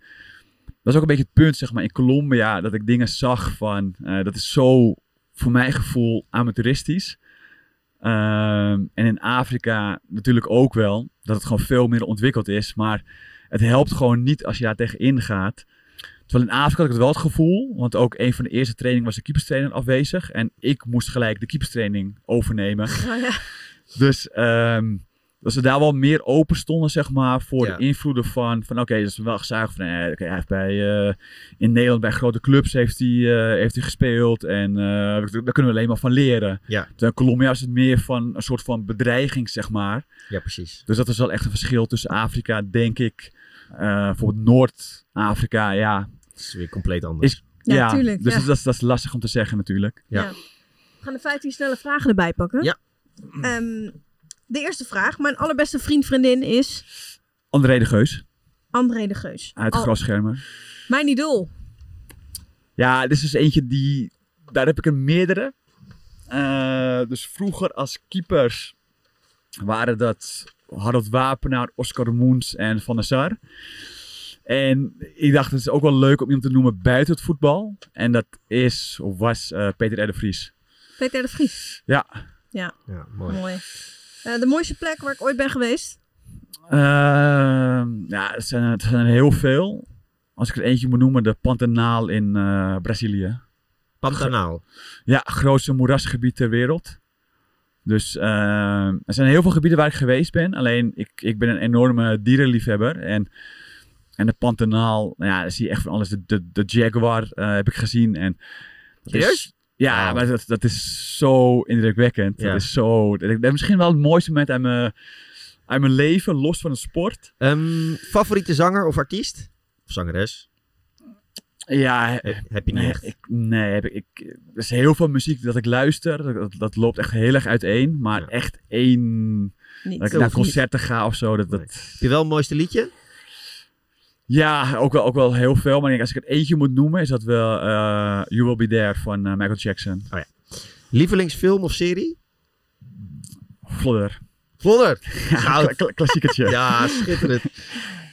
Dat is ook een beetje het punt, zeg maar, in Colombia, dat ik dingen zag van, dat is zo, voor mijn gevoel, amateuristisch. Ehm, en in Afrika natuurlijk ook wel, dat het gewoon veel minder ontwikkeld is. Maar het helpt gewoon niet als je daar tegenin gaat. Terwijl in Afrika had ik het wel het gevoel, want ook een van de eerste trainingen was de keeperstrainer afwezig. En ik moest gelijk de keeperstraining overnemen. Oh, ja. Dus ehm, dat ze daar wel meer open stonden, zeg maar, voor Ja. de invloeden van, van oké, dat is wel gezuigd van, eh, oké, hij heeft bij, eh, in Nederland bij grote clubs heeft hij, eh, heeft hij gespeeld en eh, daar kunnen we alleen maar van leren. Ja. Terwijl Colombia is het meer van een soort van bedreiging, zeg maar. ja, precies. Dus dat is wel echt een verschil tussen Afrika, denk ik. Eh, bijvoorbeeld Noord-Afrika, ja. Het is weer compleet anders. Is- Ja, tuurlijk, Dus ja. Dat, is, dat is lastig om te zeggen natuurlijk. Ja. We gaan de 15 snelle vragen erbij pakken. Ja. Ehm, de eerste vraag. Mijn allerbeste vriend, vriendin is André de Geus, André de Geus. uit de Al- grasschermen. Mijn idool. Ja, dit is dus eentje die. Daar heb ik er meerdere. Eh, dus vroeger als keepers waren dat Harold Wapenaar, Oscar Moens en Van der Sar. En ik dacht, het is ook wel leuk om iemand te noemen buiten het voetbal. En dat is, of was, eh, Peter R. de Vries. Peter de Vries. Ja. Ja, mooi. Mooi. Eh, de mooiste plek waar ik ooit ben geweest. Ehm, ja, het zijn, het zijn er heel veel. Als ik er eentje moet noemen, de Pantanal in eh, Brazilië. Pantanal. Ja, grootste moerasgebied ter wereld. Dus eh, er zijn heel veel gebieden waar ik geweest ben. Alleen ik, ik ben een enorme dierenliefhebber. En, en de Pantanal, nou ja, daar zie je echt van alles. De, de, de jaguar eh, heb ik gezien. En dat is- Serieus? Ja, maar dat, dat is zo indrukwekkend. Ja. Dat is zo... Dat, is misschien wel het mooiste moment uit mijn, uit mijn leven, los van de sport. Ehm, favoriete zanger of artiest? Of zangeres? Ja, Heb, heb je niet nee, echt? Ik, nee, heb ik, ik, er is heel veel muziek dat ik luister. Dat, dat, loopt echt heel erg uiteen. Maar Ja. echt één Niet. Dat ik naar niet? concerten ga of zo. Dat, dat... Heb je wel het mooiste liedje? Ja, ook wel, ook wel heel veel. Maar ik denk, als ik het eentje moet noemen, is dat wel eh, You Will Be There van eh, Michael Jackson. Lievelingsfilm of serie? Vlodder. Vlodder. Ja, kla- kla- klassiekertje. Ja, schitterend.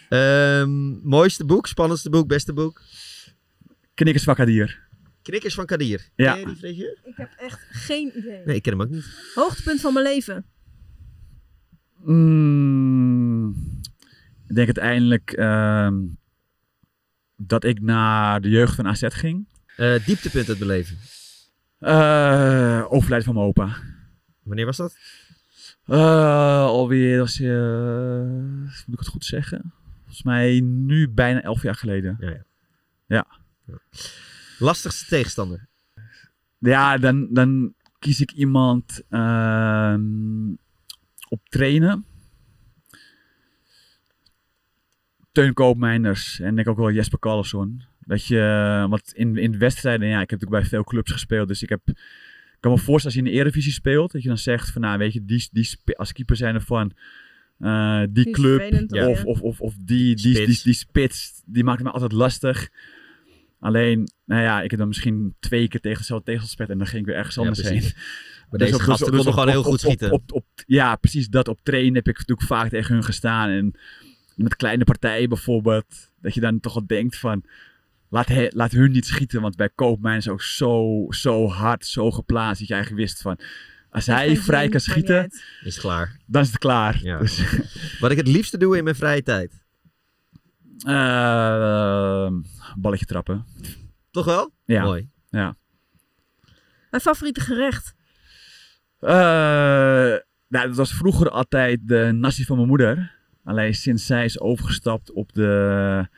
Ehm, mooiste boek, spannendste boek, beste boek? Knikkers Wakadier. Knikkers van Kadir. Ja. Ken je die? Ik heb echt geen idee. Nee, ik ken hem ook niet. Hoogtepunt van mijn leven. Mm, ik denk uiteindelijk... ehm, dat ik naar de jeugd van AZ ging. Eh, dieptepunt uit beleven. Eh overlijden van mijn opa. Wanneer was dat? Eh, alweer, was, je, moet ik het goed zeggen? Volgens mij nu bijna elf jaar geleden. Lastigste tegenstander. Ja, dan, dan kies ik iemand ehm, op trainen. Teun Koopmeiners en ik denk ook wel Jesper Carlsson. Dat je, want in, in wedstrijden, ja, ik heb natuurlijk bij veel clubs gespeeld, dus ik heb, ik kan me voorstellen als je in de Eredivisie speelt, dat je dan zegt van, nou weet je, die, die, als keeper zijn er van eh, die club ja. of, of, of, of die, die, die, Spits. die, spits, die maakt me altijd lastig. Alleen, nou ja, ik heb dan misschien twee keer tegen dezelfde tegelspeler en dan ging ik weer ergens anders heen. Maar Dus deze op- dus- gasten dus konden op- gewoon heel goed op- schieten. Op, op, ja, precies dat. Op trainen heb ik natuurlijk vaak tegen hun gestaan. En met kleine partijen bijvoorbeeld, dat je dan toch wel denkt van... Laat, he- laat hun niet schieten, want bij Koopmijn is ook zo, zo hard, zo geplaatst dat je eigenlijk wist van... Als hij vrij kan schieten. Is het klaar. dan is het klaar. Ja. Dus, Wat ik het liefste doe in mijn vrije tijd. eh, balletje trappen. Toch wel? Ja. Mooi. Ja. Mijn favoriete gerecht. Eh, nou, dat was vroeger altijd de nasi van mijn moeder. Alleen sinds zij is overgestapt op de,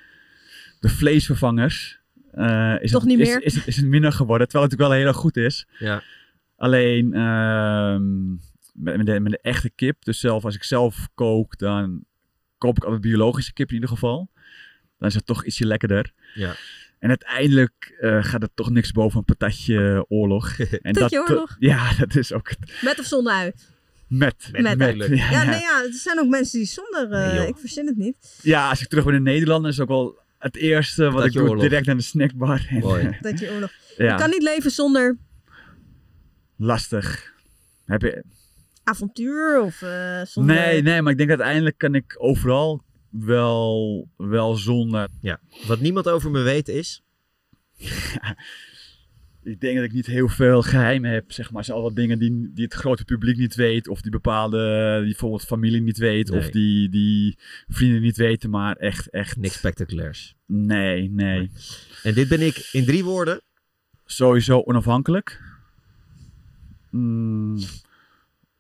de vleesvervangers. eh, is, Toch het, niet is, meer? Is, het- is het minder geworden. Terwijl het natuurlijk wel heel erg goed is. Ja. Alleen ehm, met, met, de, met de echte kip. Dus zelf als ik zelf kook, dan koop ik altijd biologische kip in ieder geval. Dan is het toch ietsje lekkerder. Ja. En uiteindelijk eh, gaat er toch niks boven een patatje oorlog. En Patatje dat, oorlog? Ja, dat is ook het. Met of zonder ui? Met. Met. Ja, Ja, ja. nee, ja, er zijn ook mensen die zonder... eh, Nee, ik verzin het niet. Ja, als ik terug ben in Nederland, is ook wel het eerste wat ik doe. oorlog. Direct naar de snackbar. Mooi. Dat je oorlog... ja, Je kan niet leven zonder lastig. Heb je... avontuur of eh, zonder... Nee, nee, maar ik denk uiteindelijk kan ik overal wel, wel zonder. Wat niemand over me weet is... Ik denk dat ik niet heel veel geheimen heb, zeg maar. Zijn wat dingen die, die het grote publiek niet weet. Of die bepaalde, die bijvoorbeeld familie niet weet. Nee. Of die, die vrienden niet weten. Maar echt, echt. Niks spectaculairs. Nee, nee. En dit ben ik in drie woorden. Sowieso onafhankelijk. Mm,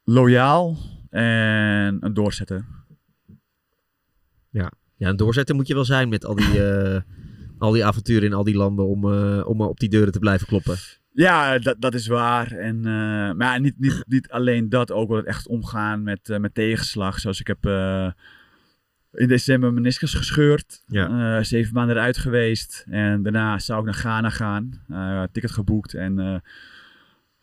loyaal. En een doorzetter. Ja, een doorzetter moet je wel zijn met al die, eh, al die avonturen in al die landen om, eh, om op die deuren te blijven kloppen. Ja, dat, dat is waar. En, eh, maar ja, niet, niet, niet alleen dat, ook wel het echt omgaan met, eh, met tegenslag. Zoals ik heb in december mijn meniscus gescheurd. Ja. Zeven maanden eruit geweest. En daarna zou ik naar Ghana gaan. Ticket geboekt. En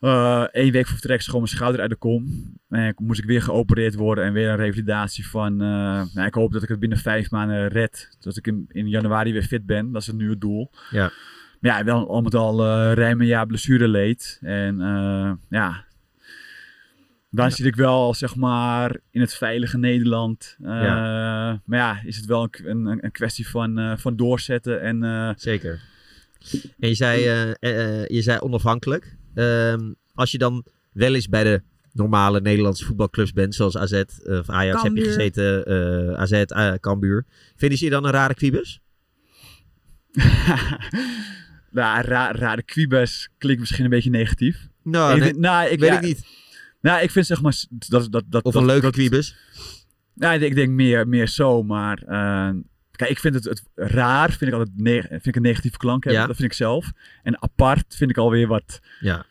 eh eh, week voor vertrek schoon mijn schouder uit de kom. En moest ik weer geopereerd worden en weer een revalidatie van... eh, nou, ik hoop dat ik het binnen vijf maanden red. Dat ik in, in januari weer fit ben. Dat is het nu het doel. Ja. Maar ja, wel al met al eh ruim een jaar blessure leed. En ja, dan zit ik wel zeg maar in het veilige Nederland. Eh, Maar ja, is het wel een, een, een kwestie van, van doorzetten en... Zeker. En je zei, je zei onafhankelijk. Ehm, als je dan wel eens bij de normale Nederlandse voetbalclubs bent, zoals AZ eh, of Ajax heb je gezeten, eh, AZ, uh, Cambuur. Vinden ze je dan een rare kwiebus? nou, ra rare kwiebes klinkt misschien een beetje negatief. Nou, ik, nee, nou, ik, weet ja, ik niet. Nou, ik vind zeg maar... Dat, dat, dat, Of dat, een leuke dat, kwiebus. Nou, ik denk, meer, meer zo, maar... eh, kijk, ik vind het, het raar, vind ik altijd ne- vind ik een negatieve klank hebben. Ja. Dat vind ik zelf. En apart vind ik alweer wat... Ja.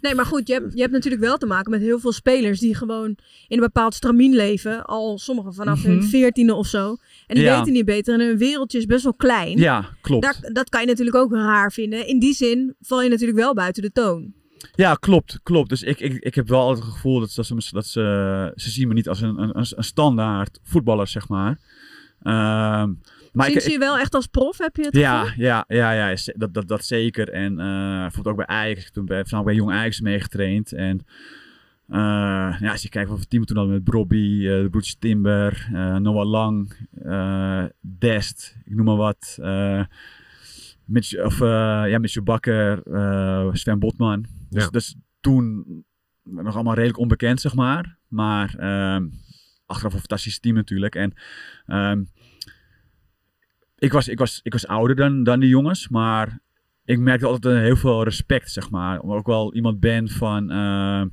Nee, maar goed, je hebt, je hebt natuurlijk wel te maken met heel veel spelers die gewoon in een bepaald stramien leven. Al sommigen vanaf hun Mhm. veertiende of zo. En die Ja. weten niet beter en hun wereldje is best wel klein. Ja, klopt. Daar, dat kan je natuurlijk ook raar vinden. In die zin val je natuurlijk wel buiten de toon. Ja, klopt, klopt. Dus ik, ik, ik heb wel altijd het gevoel dat, dat, ze, me- dat ze, ze zien me niet als een, een, een standaard voetballer, zeg maar. Ehm maar ik, je wel echt als prof, heb je het ja, gevoel? ja, ja, ja, is- dat, dat, dat zeker. En eh bijvoorbeeld ook bij Ajax. Ik toen bij, vanaf bij Jong Ajax meegetraind. En eh, ja, als je kijkt wat voor team we toen hadden met Brobby, eh, de broertjes Timber, eh, Noah Lang, eh, Dest, ik noem maar wat. eh Mitch, of, eh, ja, Mitchell Bakker, eh, Sven Botman. Dus, Ja. dus toen nog allemaal redelijk onbekend, zeg maar. Maar ehm, achteraf een fantastisch team natuurlijk. En ehm, ik, was, ik, was, ik was ouder dan, dan die jongens, maar ik merkte altijd een heel veel respect, zeg maar. Omdat ik ook wel iemand ben van ehm,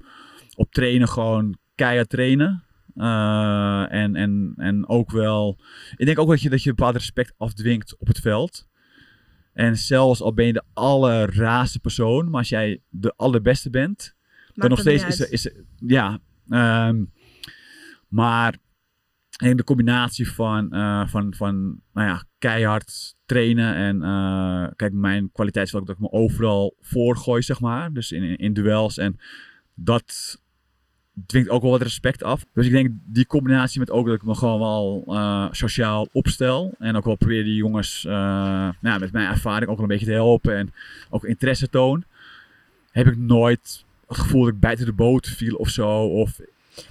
op trainen gewoon keihard trainen. Eh, en, en, en ook wel, ik denk ook dat je, dat je een bepaald respect afdwingt op het veld. En zelfs al ben je de allerraarste persoon, maar als jij de allerbeste bent, dan nog steeds is, er- is, er- ja. ehm, maar denk de combinatie van, eh, van, van nou ja, keihard trainen en eh, kijk, mijn kwaliteit is dat ik me overal voor gooi, zeg maar. Dus in, in, in duels en dat dwingt ook wel wat respect af. Dus ik denk die combinatie met ook dat ik me gewoon wel eh, sociaal opstel en ook wel probeer die jongens nou, ja, met mijn ervaring ook wel een beetje te helpen en ook interesse toon, heb ik nooit het gevoel dat ik buiten de boot viel of zo. Of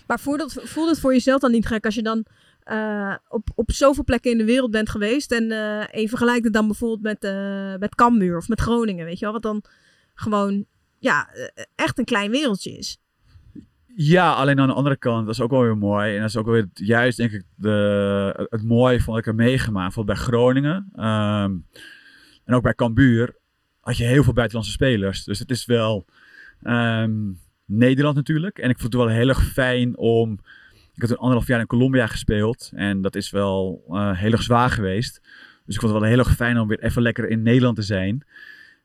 Maar voelt het, voelt het voor jezelf dan niet gek als je dan eh, op, op zoveel plekken in de wereld bent geweest en eh en je vergelijkt het dan bijvoorbeeld met, eh met Cambuur of met Groningen, weet je wel, wat dan gewoon ja, echt een klein wereldje is. Ja, alleen aan de andere kant, dat is ook wel weer mooi. En dat is ook wel weer juist, denk ik, de, het mooie van wat ik heb meegemaakt. Bijvoorbeeld bij Groningen ehm, en ook bij Cambuur had je heel veel buitenlandse spelers. Dus het is wel ehm, Nederland natuurlijk. En ik vond het wel heel erg fijn om... Ik had een anderhalf jaar in Colombia gespeeld. En dat is wel eh, heel erg zwaar geweest. Dus ik vond het wel heel erg fijn om weer even lekker in Nederland te zijn.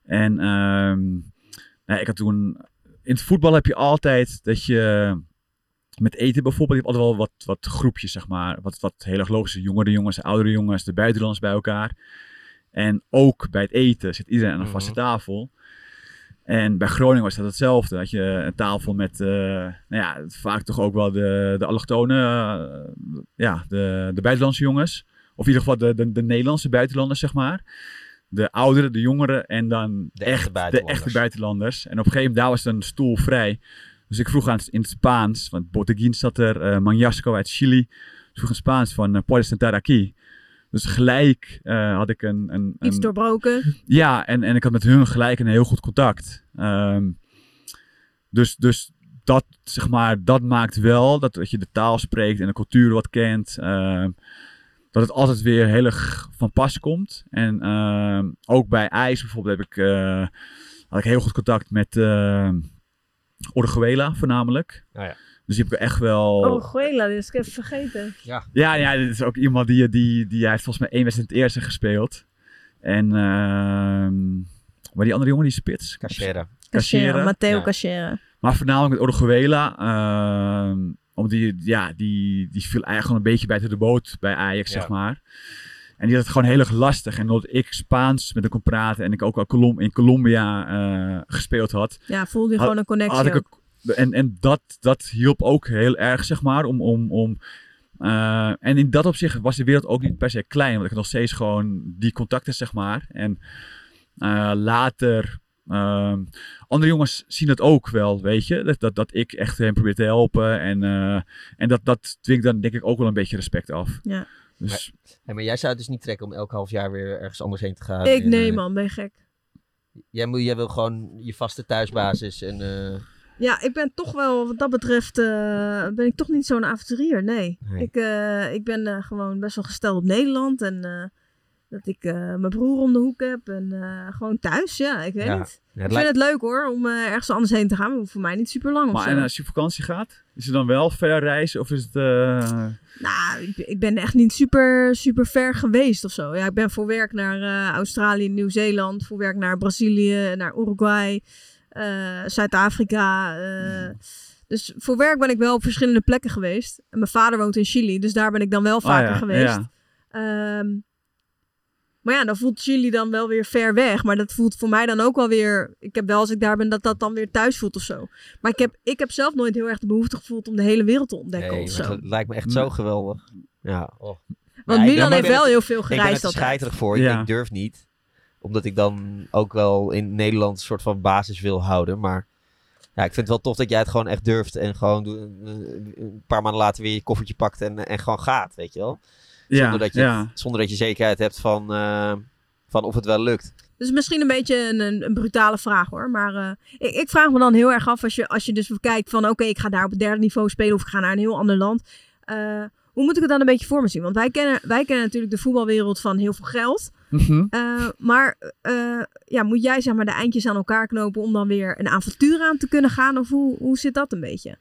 En nou, ik had toen in het voetbal heb je altijd dat je met eten bijvoorbeeld, je hebt altijd wel wat, wat groepjes, zeg maar. Wat, wat heel erg logisch is. Jongere jongens, oudere jongens, de buitenlanders bij elkaar. En ook bij het eten zit iedereen aan een vaste tafel. En bij Groningen was dat hetzelfde. Dat je een tafel met, eh, nou ja, vaak toch ook wel de, de allochtonen, eh, ja, de, de buitenlandse jongens. Of in ieder geval de, de, de Nederlandse buitenlanders, zeg maar. De ouderen, de jongeren en dan De echte de buitenlanders. echte buitenlanders. En op een gegeven moment, daar was een stoel vrij. Dus ik vroeg aan in het Spaans, want Botteguin zat er, eh Manjasco uit Chili. Dus ik vroeg in Spaans van uh, ¿Puedes sentar aquí? Dus gelijk eh, had ik een... een, Iets een doorbroken. ja, en, en ik had met hun gelijk een heel goed contact. Ehm, dus, dus dat, zeg maar, dat maakt wel dat, dat je de taal spreekt en de cultuur wat kent. ehm, dat het altijd weer heel erg van pas komt. En ehm, ook bij IJs bijvoorbeeld heb ik, eh, had ik heel goed contact met uh, Orguela voornamelijk. Oh ja. Dus die heb ik echt wel... Oh, Guela, is ik even vergeten. Ja, ja, dit is ook iemand die, die, die hij heeft volgens mij één wedstrijd in het eerste gespeeld. En, ehm maar die andere jongen, die spits. Cachera. Cachera, Matteo Ja. Cachera. Maar voornamelijk met Oruguela. ehm omdat die, ja, die, die viel eigenlijk gewoon een beetje buiten de boot bij Ajax, Ja. zeg maar. En die had het gewoon heel erg lastig. En omdat ik Spaans met hem kon praten en ik ook al Colom in Colombia eh, gespeeld had, Ja, voelde je Had- gewoon een connectie had ik ook. En, en dat, dat hielp ook heel erg, zeg maar, om... om, om eh, en in dat opzicht was de wereld ook niet per se klein, want ik had nog steeds gewoon die contacten, zeg maar. En eh, later, ehm, andere jongens zien het ook wel, weet je, dat, dat, dat ik echt hen probeer te helpen. En, eh, en dat, dat dwingt dan denk ik ook wel een beetje respect af. Ja. Dus Hey, maar jij zou het dus niet trekken om elk half jaar weer ergens anders heen te gaan. Ik En, nee man, ben je gek. Jij, moet, jij wil gewoon je vaste thuisbasis en... Ja, ik ben toch wel, wat dat betreft, eh, ben ik toch niet zo'n avonturier. Nee. Nee. Ik, eh, ik ben eh, gewoon best wel gesteld op Nederland. En eh, dat ik eh, mijn broer om de hoek heb. En eh, gewoon thuis, ja, ik weet Ja. niet. ja, Ik het vind het leuk hoor, om eh, ergens anders heen te gaan. Maar voor mij niet super lang of maar zo. en als je op vakantie gaat, is het dan wel ver reizen of is het... eh, Nou, ik, ben- ik ben echt niet super, super ver geweest of zo. Ja, ik ben voor werk naar eh, Australië, Nieuw-Zeeland. Voor werk naar Brazilië, naar Uruguay, eh, Zuid-Afrika. eh. Dus voor werk ben ik wel op verschillende plekken geweest. En mijn vader woont in Chili, dus daar ben ik dan wel vaker ah ja, geweest. ja. Ehm, maar ja, dan voelt Chili dan wel weer ver weg. Maar dat voelt voor mij dan ook wel weer... Ik heb wel als ik daar ben dat dat dan weer thuis voelt of zo. Maar ik heb, ik heb zelf nooit heel erg de behoefte gevoeld om de hele wereld te ontdekken Nee, of zo. het lijkt me echt zo geweldig. Ja, oh. Want Milan heeft wel het- heel veel Ik ben gereisd het altijd. scheiterig voor. Ja. Ik durf niet. Omdat ik dan ook wel in Nederland een soort van basis wil houden. Maar ja, ik vind het wel tof dat jij het gewoon echt durft. En gewoon een paar maanden later weer je koffertje pakt en, en gewoon gaat, weet je wel. Ja, Zonder, dat je, ja. zonder dat je zekerheid hebt van, eh, van of het wel lukt. Dus misschien een beetje een, een, een brutale vraag hoor. Maar eh, ik, ik vraag me dan heel erg af als je, als je dus kijkt van oké, ik ga daar op het derde niveau spelen of ik ga naar een heel ander land. Eh, hoe moet ik het dan een beetje voor me zien? Want wij kennen, wij kennen natuurlijk de voetbalwereld van heel veel geld. Mhm. Eh, maar eh, ja, moet jij zeg maar de eindjes aan elkaar knopen om dan weer een avontuur aan te kunnen gaan? Of hoe, hoe zit dat een beetje?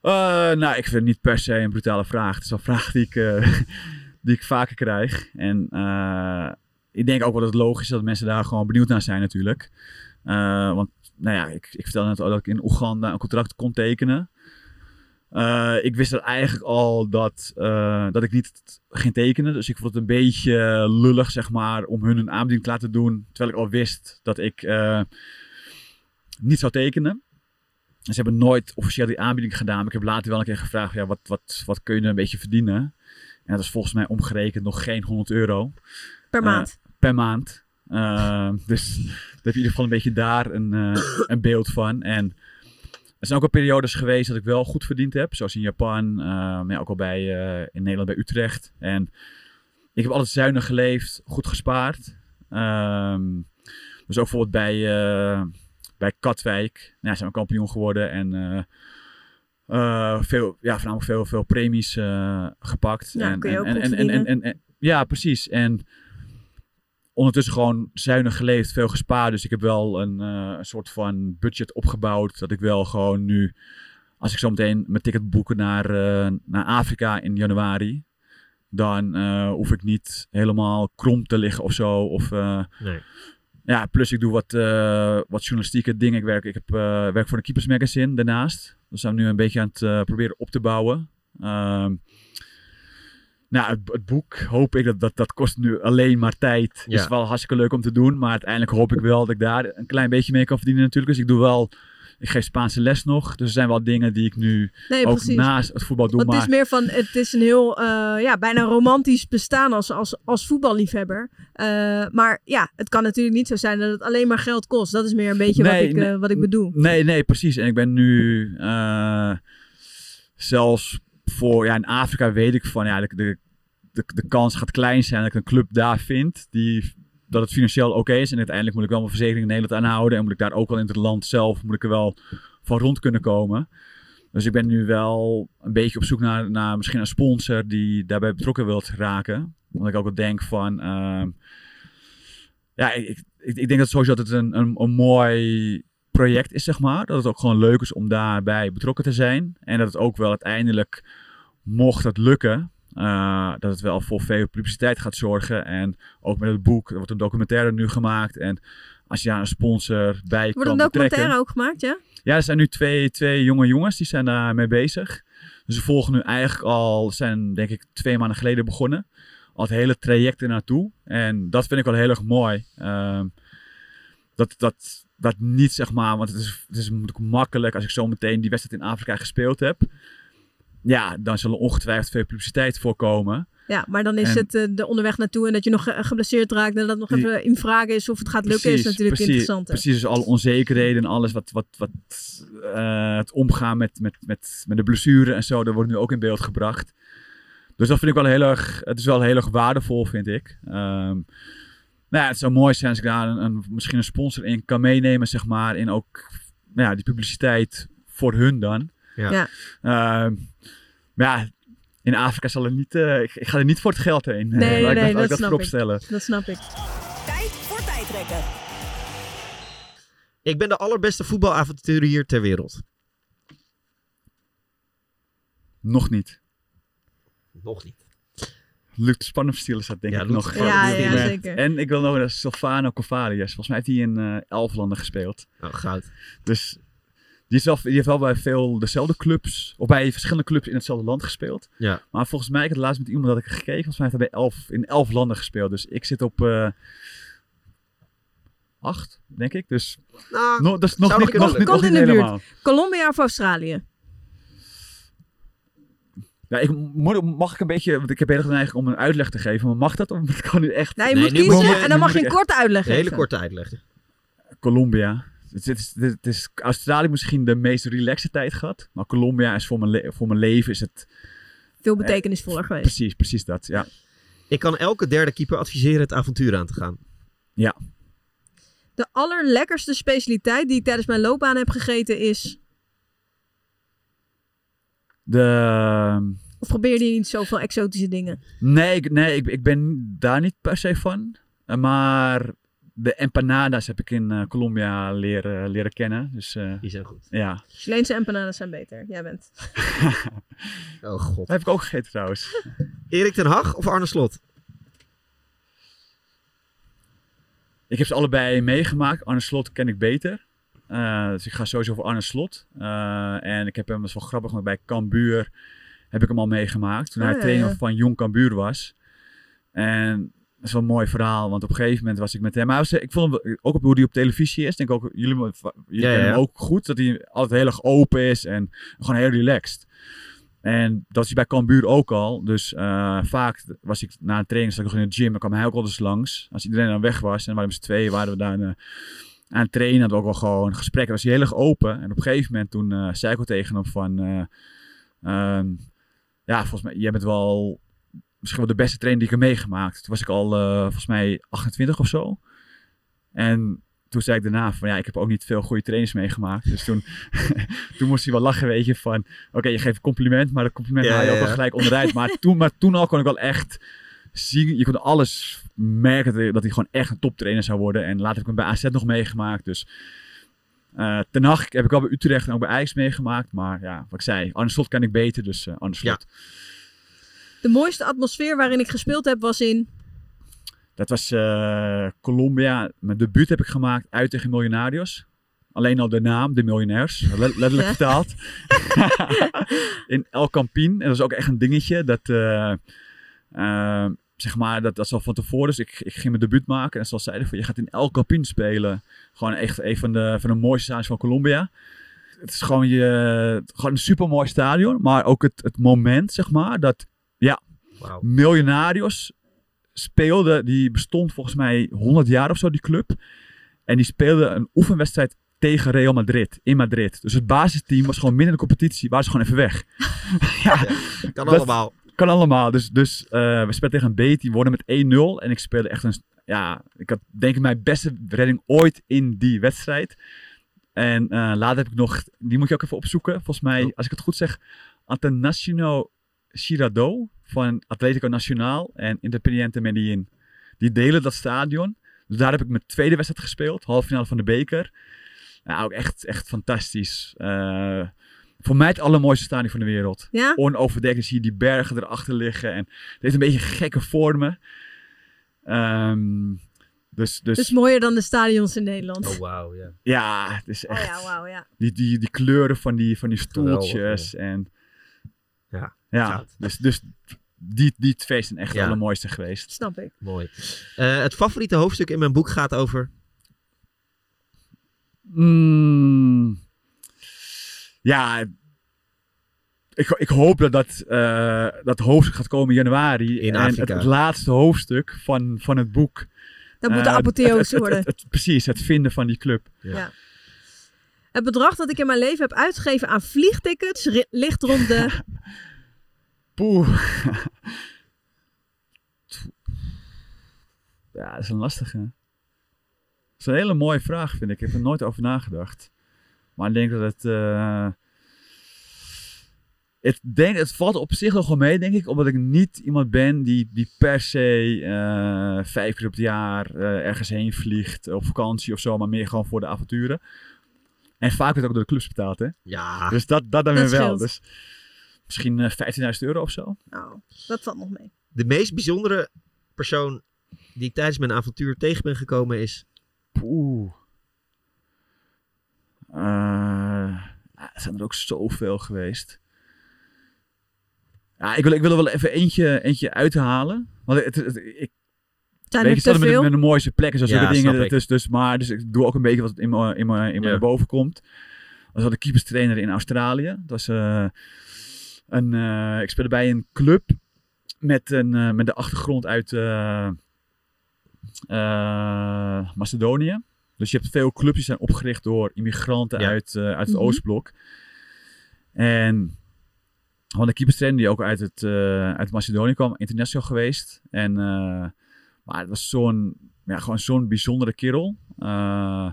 Eh, nou, ik vind het niet per se een brutale vraag. Het is wel een vraag die ik, die ik vaker krijg. En ik denk ook wel dat het logisch is dat mensen daar gewoon benieuwd naar zijn natuurlijk. Want, nou ja, ik, ik vertelde net al dat ik in Oeganda een contract kon tekenen. Eh, ik wist er eigenlijk al dat, eh, dat ik niet ging tekenen. Dus ik vond het een beetje lullig, zeg maar, om hun een aanbieding te laten doen. Terwijl ik al wist dat ik eh, niet zou tekenen. Ze hebben nooit officieel die aanbieding gedaan. Maar ik heb later wel een keer gevraagd, ja, wat, wat, wat kun je er een beetje verdienen? En dat is volgens mij omgerekend nog geen 100 euro Per Eh, maand. per maand. Eh, dus daar heb je in ieder geval een beetje daar een, eh, een beeld van. En er zijn ook al periodes geweest dat ik wel goed verdiend heb. Zoals in Japan, eh, maar ja, ook al bij, eh, in Nederland bij Utrecht. En ik heb altijd zuinig geleefd, goed gespaard. Ehm, dus ook bijvoorbeeld bij, eh, bij Katwijk. Nou, ja, zijn we kampioen geworden. En veel, ja, voornamelijk veel, veel premies gepakt. Ja, en, kun je en, ook en, en- en- ja, precies. En ondertussen gewoon zuinig geleefd, veel gespaard. Dus ik heb wel een, eh, een soort van budget opgebouwd. Dat ik wel gewoon nu, als ik zo meteen mijn ticket boeken naar, eh, naar Afrika in januari. Dan eh, hoef ik niet helemaal krom te liggen of zo. Of, Nee. ja, plus ik doe wat, wat journalistieke dingen. Ik werk, ik heb, werk voor een Keepers Magazine daarnaast. Dus zijn we nu een beetje aan het proberen op te bouwen. Ehm, nou, het, het boek hoop ik dat, dat dat kost nu alleen maar tijd. Ja. Is wel hartstikke leuk om te doen, maar uiteindelijk hoop ik wel dat ik daar een klein beetje mee kan verdienen natuurlijk. Dus ik doe wel, ik geef Spaanse les nog. Dus er zijn wel dingen die ik nu Nee, ook precies. naast het voetbal doe. Want het Maar is meer van, het is een heel, eh, ja, bijna romantisch bestaan als, als, als voetballiefhebber. Eh, maar ja, het kan natuurlijk niet zo zijn dat het alleen maar geld kost. Dat is meer een beetje Nee, wat, ik, eh, wat ik bedoel. Nee, nee, precies. En ik ben nu eh, zelfs voor, ja, in Afrika weet ik van, de, de, de kans gaat klein zijn dat ik een club daar vind die, dat het financieel oké is. En uiteindelijk moet ik wel mijn verzekering in Nederland aanhouden en moet ik daar ook wel in het land zelf, moet ik er wel van rond kunnen komen. Dus ik ben nu wel een beetje op zoek naar, naar misschien een sponsor die daarbij betrokken wilt raken. Omdat ik ook wel denk van, ehm, ja, ik, ik, ik denk dat sowieso dat het een, een, een mooi project is, zeg maar. Dat het ook gewoon leuk is om daarbij betrokken te zijn. En dat het ook wel uiteindelijk, mocht het lukken, eh, dat het wel voor veel publiciteit gaat zorgen. En ook met het boek, er wordt een documentaire nu gemaakt. En als je daar een sponsor bij Wordt kan een betrekken... documentaire ook gemaakt, ja? Ja, er zijn nu twee, twee jonge jongens, die zijn daarmee bezig. Dus ze volgen nu eigenlijk al, zijn denk ik twee maanden geleden begonnen. Al het hele traject er naartoe. En dat vind ik wel heel erg mooi. Ehm, dat, dat, dat niet zeg maar, want het is, het is makkelijk als ik zo meteen die wedstrijd in Afrika gespeeld heb. Ja, dan zal er ongetwijfeld veel publiciteit voorkomen. Ja, maar dan is En- het eh, de onderweg naartoe en dat je nog ge- geblesseerd raakt en dat nog Die- even in vraag is of het gaat lukken, is natuurlijk precies, interessanter. Precies, dus alle onzekerheden en alles wat, wat, wat eh, het omgaan met, met, met, met de blessure en zo, dat wordt nu ook in beeld gebracht. Dus dat vind ik wel heel erg, het is wel heel erg waardevol, vind ik. Ehm, nou ja, het zou mooi zijn als ik daar een, een- misschien een sponsor in kan meenemen, zeg maar, in ook nou ja, die publiciteit voor hun dan. Ja. Ja. Ehm, maar ja, in Afrika zal er niet, eh, ik, ik ga er niet voor het geld heen. Nee, Laat ik nee, ik dat dat snap voorop ik. stellen. Dat snap ik. Tijd voor tijdrekken. Ik ben de allerbeste voetbalavonturier ter wereld. Nog niet. Nog niet. Luc Spannenstiel is dat denk Ja, ik Luc nog. Ja, ja, zeker. En ik wil nog naar Silvano Cavalius. Volgens mij heeft hij in eh elf landen gespeeld. Oh, goud. Dus die, heeft wel bij veel dezelfde clubs, of bij verschillende clubs in hetzelfde land gespeeld. Ja. Maar volgens mij, ik had laatst met iemand dat ik gekeken, volgens mij heeft hij bij elf, in elf landen gespeeld. Dus ik zit op eh acht, denk ik. Dus Nou, no, dat is nog niet, nog in de buurt. helemaal. Colombia of Australië? Ja, ik, mag ik een beetje, want ik heb heel erg de neiging om een uitleg te geven, maar mag dat? Of ik kan nu echt Nou, je Nee, moet kiezen moet je- en dan mag je een korte uitleg een hele geven. korte uitleg. Colombia. Het is, het is, het is Australië misschien de meest relaxe tijd gehad. Maar Colombia is voor mijn, le- voor mijn leven is het Veel betekenisvoller geweest. precies, precies dat. Ja. Ik kan elke derde keeper adviseren het avontuur aan te gaan. De allerlekkerste specialiteit die ik tijdens mijn loopbaan heb gegeten is... De, Of probeerde je niet zoveel exotische dingen? Nee, ik, nee ik, ik ben daar niet per se van. Eh, Maar de empanadas heb ik in eh, Colombia leren, leren kennen. Dus eh, Die zijn goed. ja, Chileense empanadas zijn beter. Jij bent. Oh god. dat heb ik ook gegeten trouwens. Erik ten Hag of Arne Slot? Ik heb ze allebei meegemaakt. Arne Slot ken ik beter. Eh, dus ik ga sowieso voor Arne Slot. Eh, en ik heb hem, dat is wel grappig, want bij Cambuur heb ik hem al meegemaakt. Toen Oh, hij ja, trainer ja. van Jong Cambuur was. En is wel een mooi verhaal, want op een gegeven moment was ik met hem. Maar was, ik vond hem ook op hoe hij op televisie is. Ik denk ook, jullie, jullie Ja, hem ook goed, dat hij altijd heel erg open is en gewoon heel relaxed. En dat is hij bij Cambuur ook al. Dus eh, vaak was ik na een training, zat ik nog in de gym, dan kwam hij ook altijd langs. Als iedereen dan weg was en waren we z'n tweeën, waren we daar eh, aan het trainen. Hadden we ook wel gewoon gesprekken. Was hij heel erg open. En op een gegeven moment toen eh, zei ik ook tegen hem van... eh, ehm, ja, volgens mij, jij bent wel misschien wel de beste trainer die ik heb meegemaakt. Toen was ik al eh, volgens mij 28 of zo. En toen zei ik daarna van ja, ik heb ook niet veel goede trainers meegemaakt. Dus toen, toen moest hij wel lachen, weet je, van oké, je geeft een compliment, maar dat compliment Ja, haal je ook wel gelijk onderuit. Maar toen, maar toen al kon ik wel echt zien, je kon alles merken dat hij, gewoon echt een toptrainer zou worden. En later heb ik hem bij AZ nog meegemaakt, dus... eh ten Hag heb ik al bij Utrecht en ook bij Ajax meegemaakt. Maar ja, wat ik zei, Arne Slot ken ik beter, dus eh Arne Slot. De mooiste atmosfeer waarin ik gespeeld heb was in. Dat was eh, Colombia. Mijn debuut heb ik gemaakt uit tegen Miljonarios. Alleen al de naam, de miljonairs. Le- letterlijk vertaald. in El Campín. En dat is ook echt een dingetje. Dat, eh, eh, zeg maar, dat, dat is al van tevoren. Dus ik, ik ging mijn debuut maken. En zoals zeiden van, je gaat in El Campín spelen. Gewoon echt een van de, van de mooiste stadions van Colombia. Het is gewoon, je, gewoon een super mooi stadion. Maar ook het, het moment, zeg maar, dat Wauw. Miljonarios speelde, die bestond volgens mij 100 jaar of zo, die club. En die speelde een oefenwedstrijd tegen Real Madrid, in Madrid. Dus het basisteam was gewoon midden in de competitie, waren ze gewoon even weg. ja, Kan allemaal. kan allemaal. Dus, dus eh, we speelden tegen een B-team, wonnen met 1-0. En ik speelde echt een, ja, ik had denk ik mijn beste redding ooit in die wedstrijd. En eh, later heb ik nog, die moet je ook even opzoeken. Volgens mij, Oh. als ik het goed zeg, Atanasio Girardot van Atletico Nacional en Independiente Medellin. Die delen dat stadion. Dus daar heb ik mijn tweede wedstrijd gespeeld, halve finale van de beker. Ja, ook echt, echt fantastisch. Eh, voor mij het allermooiste stadion van de wereld Ja? onoverdekt. Zie je die bergen erachter liggen. En het heeft een beetje gekke vormen. Ehm, dus, dus, Dus mooier dan de stadions in Nederland. Oh wauw, ja. ja, het is Oh echt ja, wauw, ja. die, die, die kleuren van die, van die Geweldig, stoeltjes. en, Ja, dus, dus die, die twee zijn echt Ja. het allermooiste geweest. Snap ik. Mooi. Eh, het favoriete hoofdstuk in mijn boek gaat over... Mm, ja, ik, ik hoop dat dat, eh, dat hoofdstuk gaat komen in januari. In en Afrika. het laatste hoofdstuk van, van het boek. Dat moet de Eh, het- apotheose het- het- worden. het- het- precies, het vinden van die club. Ja. Het bedrag dat ik in mijn leven heb uitgegeven aan vliegtickets ligt rond de... Poeh. ja, dat is een lastige. Dat is een hele mooie vraag, vind ik. Ik heb er nooit over nagedacht. Maar ik denk dat het... eh, het, denk, het valt op zich nog wel mee, denk ik. Omdat ik niet iemand ben die, die per se eh, vijf keer op het jaar eh, ergens heen vliegt. Op vakantie of zo. Maar meer gewoon voor de avonturen. En vaak wordt ook door de clubs betaald, hè. Ja, Dus dat, dat dan weer wel. Dus misschien eh 15.000 euro of zo. Nou, dat valt nog mee. de meest bijzondere persoon die ik tijdens mijn avontuur tegen ben gekomen is... Oeh. Eh, er zijn er ook zoveel geweest. Ja, ik wil, ik wil er wel even eentje, eentje uithalen. Want het, het- ik Zijn weet er te stel met, veel? met de mooiste plekken, zoals Ja, dingen. snap Dat ik. is dus, maar dus ik doe ook een beetje wat in me, in me, in me Ja. naar boven komt. Dat was de keeperstrainer in Australië. Dat was eh, een, eh, ik speelde bij een club met, een, eh, met de achtergrond uit eh, eh, Macedonië. Dus je hebt veel clubs die zijn opgericht door immigranten Ja. uit, eh, uit het Mhm. Oostblok. En gewoon de keeperstrainer die ook uit, het, eh, uit Macedonië kwam, international geweest. En, eh, maar het was zo'n, ja, gewoon zo'n bijzondere kerel. Eh,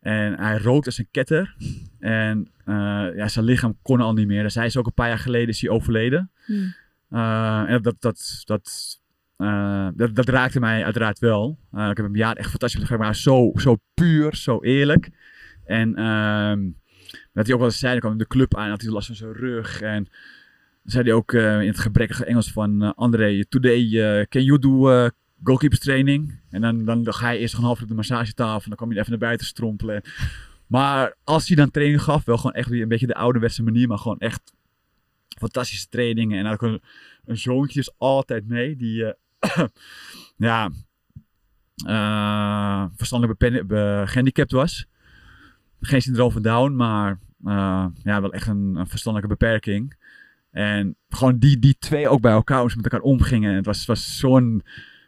en hij rookt als een ketter. En ja, zijn lichaam kon al niet meer. Dus hij is ook een paar jaar geleden is hij overleden. Hmm. Eh, en dat, dat, dat, eh, dat, dat raakte mij uiteraard wel. Eh, ik heb hem ja echt fantastisch begrepen, maar zo, zo puur, zo eerlijk. En ehm, dat hij ook wel eens zei, dan kwam de club aan, had hij last van zijn rug. En dan zei hij ook eh, in het gebrekkige Engels van eh, André, today eh, can you do eh, goalkeepers training? En dan, dan, dan ga je eerst een half uur op de massagetafel, dan kwam je even naar buiten strompelen. Maar als hij dan training gaf, wel gewoon echt weer een beetje de ouderwetse manier, maar gewoon echt fantastische trainingen. En ook een, een zoontje is altijd mee, die eh, ja, eh, verstandelijk gehandicapt was. Geen syndroom van Down, maar eh, ja, wel echt een, een verstandelijke beperking. En gewoon die, die twee ook bij elkaar, hoe ze met elkaar omgingen. Het was, was zo'n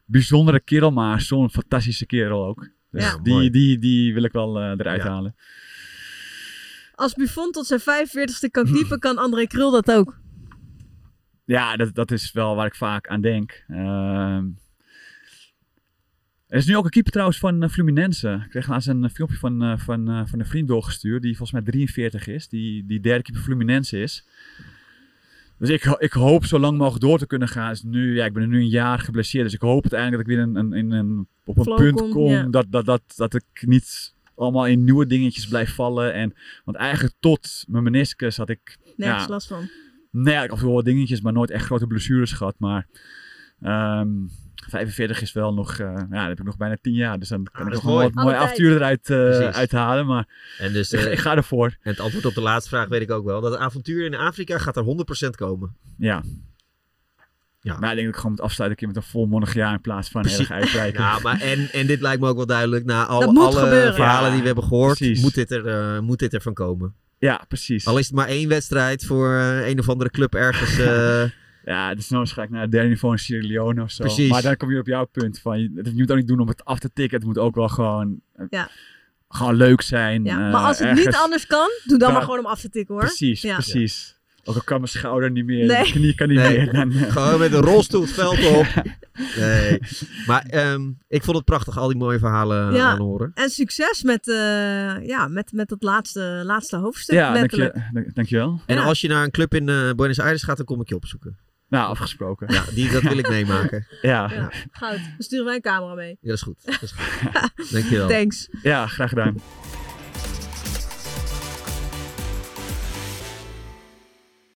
bijzondere kerel, maar zo'n fantastische kerel ook. Dus Ja. die, die, die wil ik wel eh, eruit Ja. halen. Als Buffon tot zijn 45ste kan keepen, kan André Krul dat ook. Ja, dat, dat is wel waar ik vaak aan denk. Ehm, er is nu ook een keeper trouwens van eh, Fluminense. Ik kreeg laatst een eh, filmpje van, eh, van, eh, van een vriend doorgestuurd. Die volgens mij 43 is. Die, die derde keeper Fluminense is. Dus ik, ik hoop zo lang mogelijk door te kunnen gaan. Dus nu, ja, ik ben er nu een jaar geblesseerd. Dus ik hoop uiteindelijk dat ik weer een, een, in een, op een Flow punt kom, kom. ja. Dat, dat, dat, dat ik niet allemaal in nieuwe dingetjes blijf vallen. En, want eigenlijk tot mijn meniscus had ik Nergens Ja. last van. Nee, ik had wel wat dingetjes, maar nooit echt grote blessures gehad. Maar ehm 45 is wel nog, eh, ja, dan heb ik nog bijna 10 jaar. Dus dan kan dat ik nog mooi. wat mooie Alle avonturen eruit eh, uithalen. Maar En, dus, ik, eh, ik ga ervoor. en het antwoord op de laatste vraag weet ik ook wel. Dat avontuur in Afrika gaat er 100% komen. Ja. Ja. Maar ik denk dat ik gewoon moet afsluiten een keer met een volmondig jaar in plaats van heel erg uitwijken. Ja, maar en, en dit lijkt me ook wel duidelijk. Na alle gebeuren. verhalen Ja, die we hebben gehoord, precies. moet dit, er, eh, moet dit ervan komen. Ja, precies. Al is het maar één wedstrijd voor een of andere club ergens. eh, Ja, dus nou ga ik naar het derde niveau in Sierra Leone of zo. Precies. Maar dan kom je op jouw punt van, je, je moet ook niet doen om het af te tikken. Het moet ook wel gewoon, eh, Ja. gewoon leuk zijn. Ja, eh, maar als het niet anders kan, doe dan maar gewoon om af te tikken hoor. Precies, Ja. precies. Ook al kan mijn schouder niet meer, Nee. de knie kan niet Nee. meer. Dan, eh, gewoon met een rolstoel het veld op. Nee. Maar ehm, ik vond het prachtig, al die mooie verhalen Ja. aan horen. En succes met, eh, ja, met, met het laatste, laatste hoofdstuk ja, dank je, dank, dankjewel. En Ja. als je naar een club in eh, Buenos Aires gaat, dan kom ik je opzoeken. Nou, afgesproken. Ja, die, dat wil ik meemaken. Ja, ja. Ja, goud. Dan sturen wij een camera mee. Ja, dat is goed. Dat is goed. Dankjewel. Thanks. graag gedaan.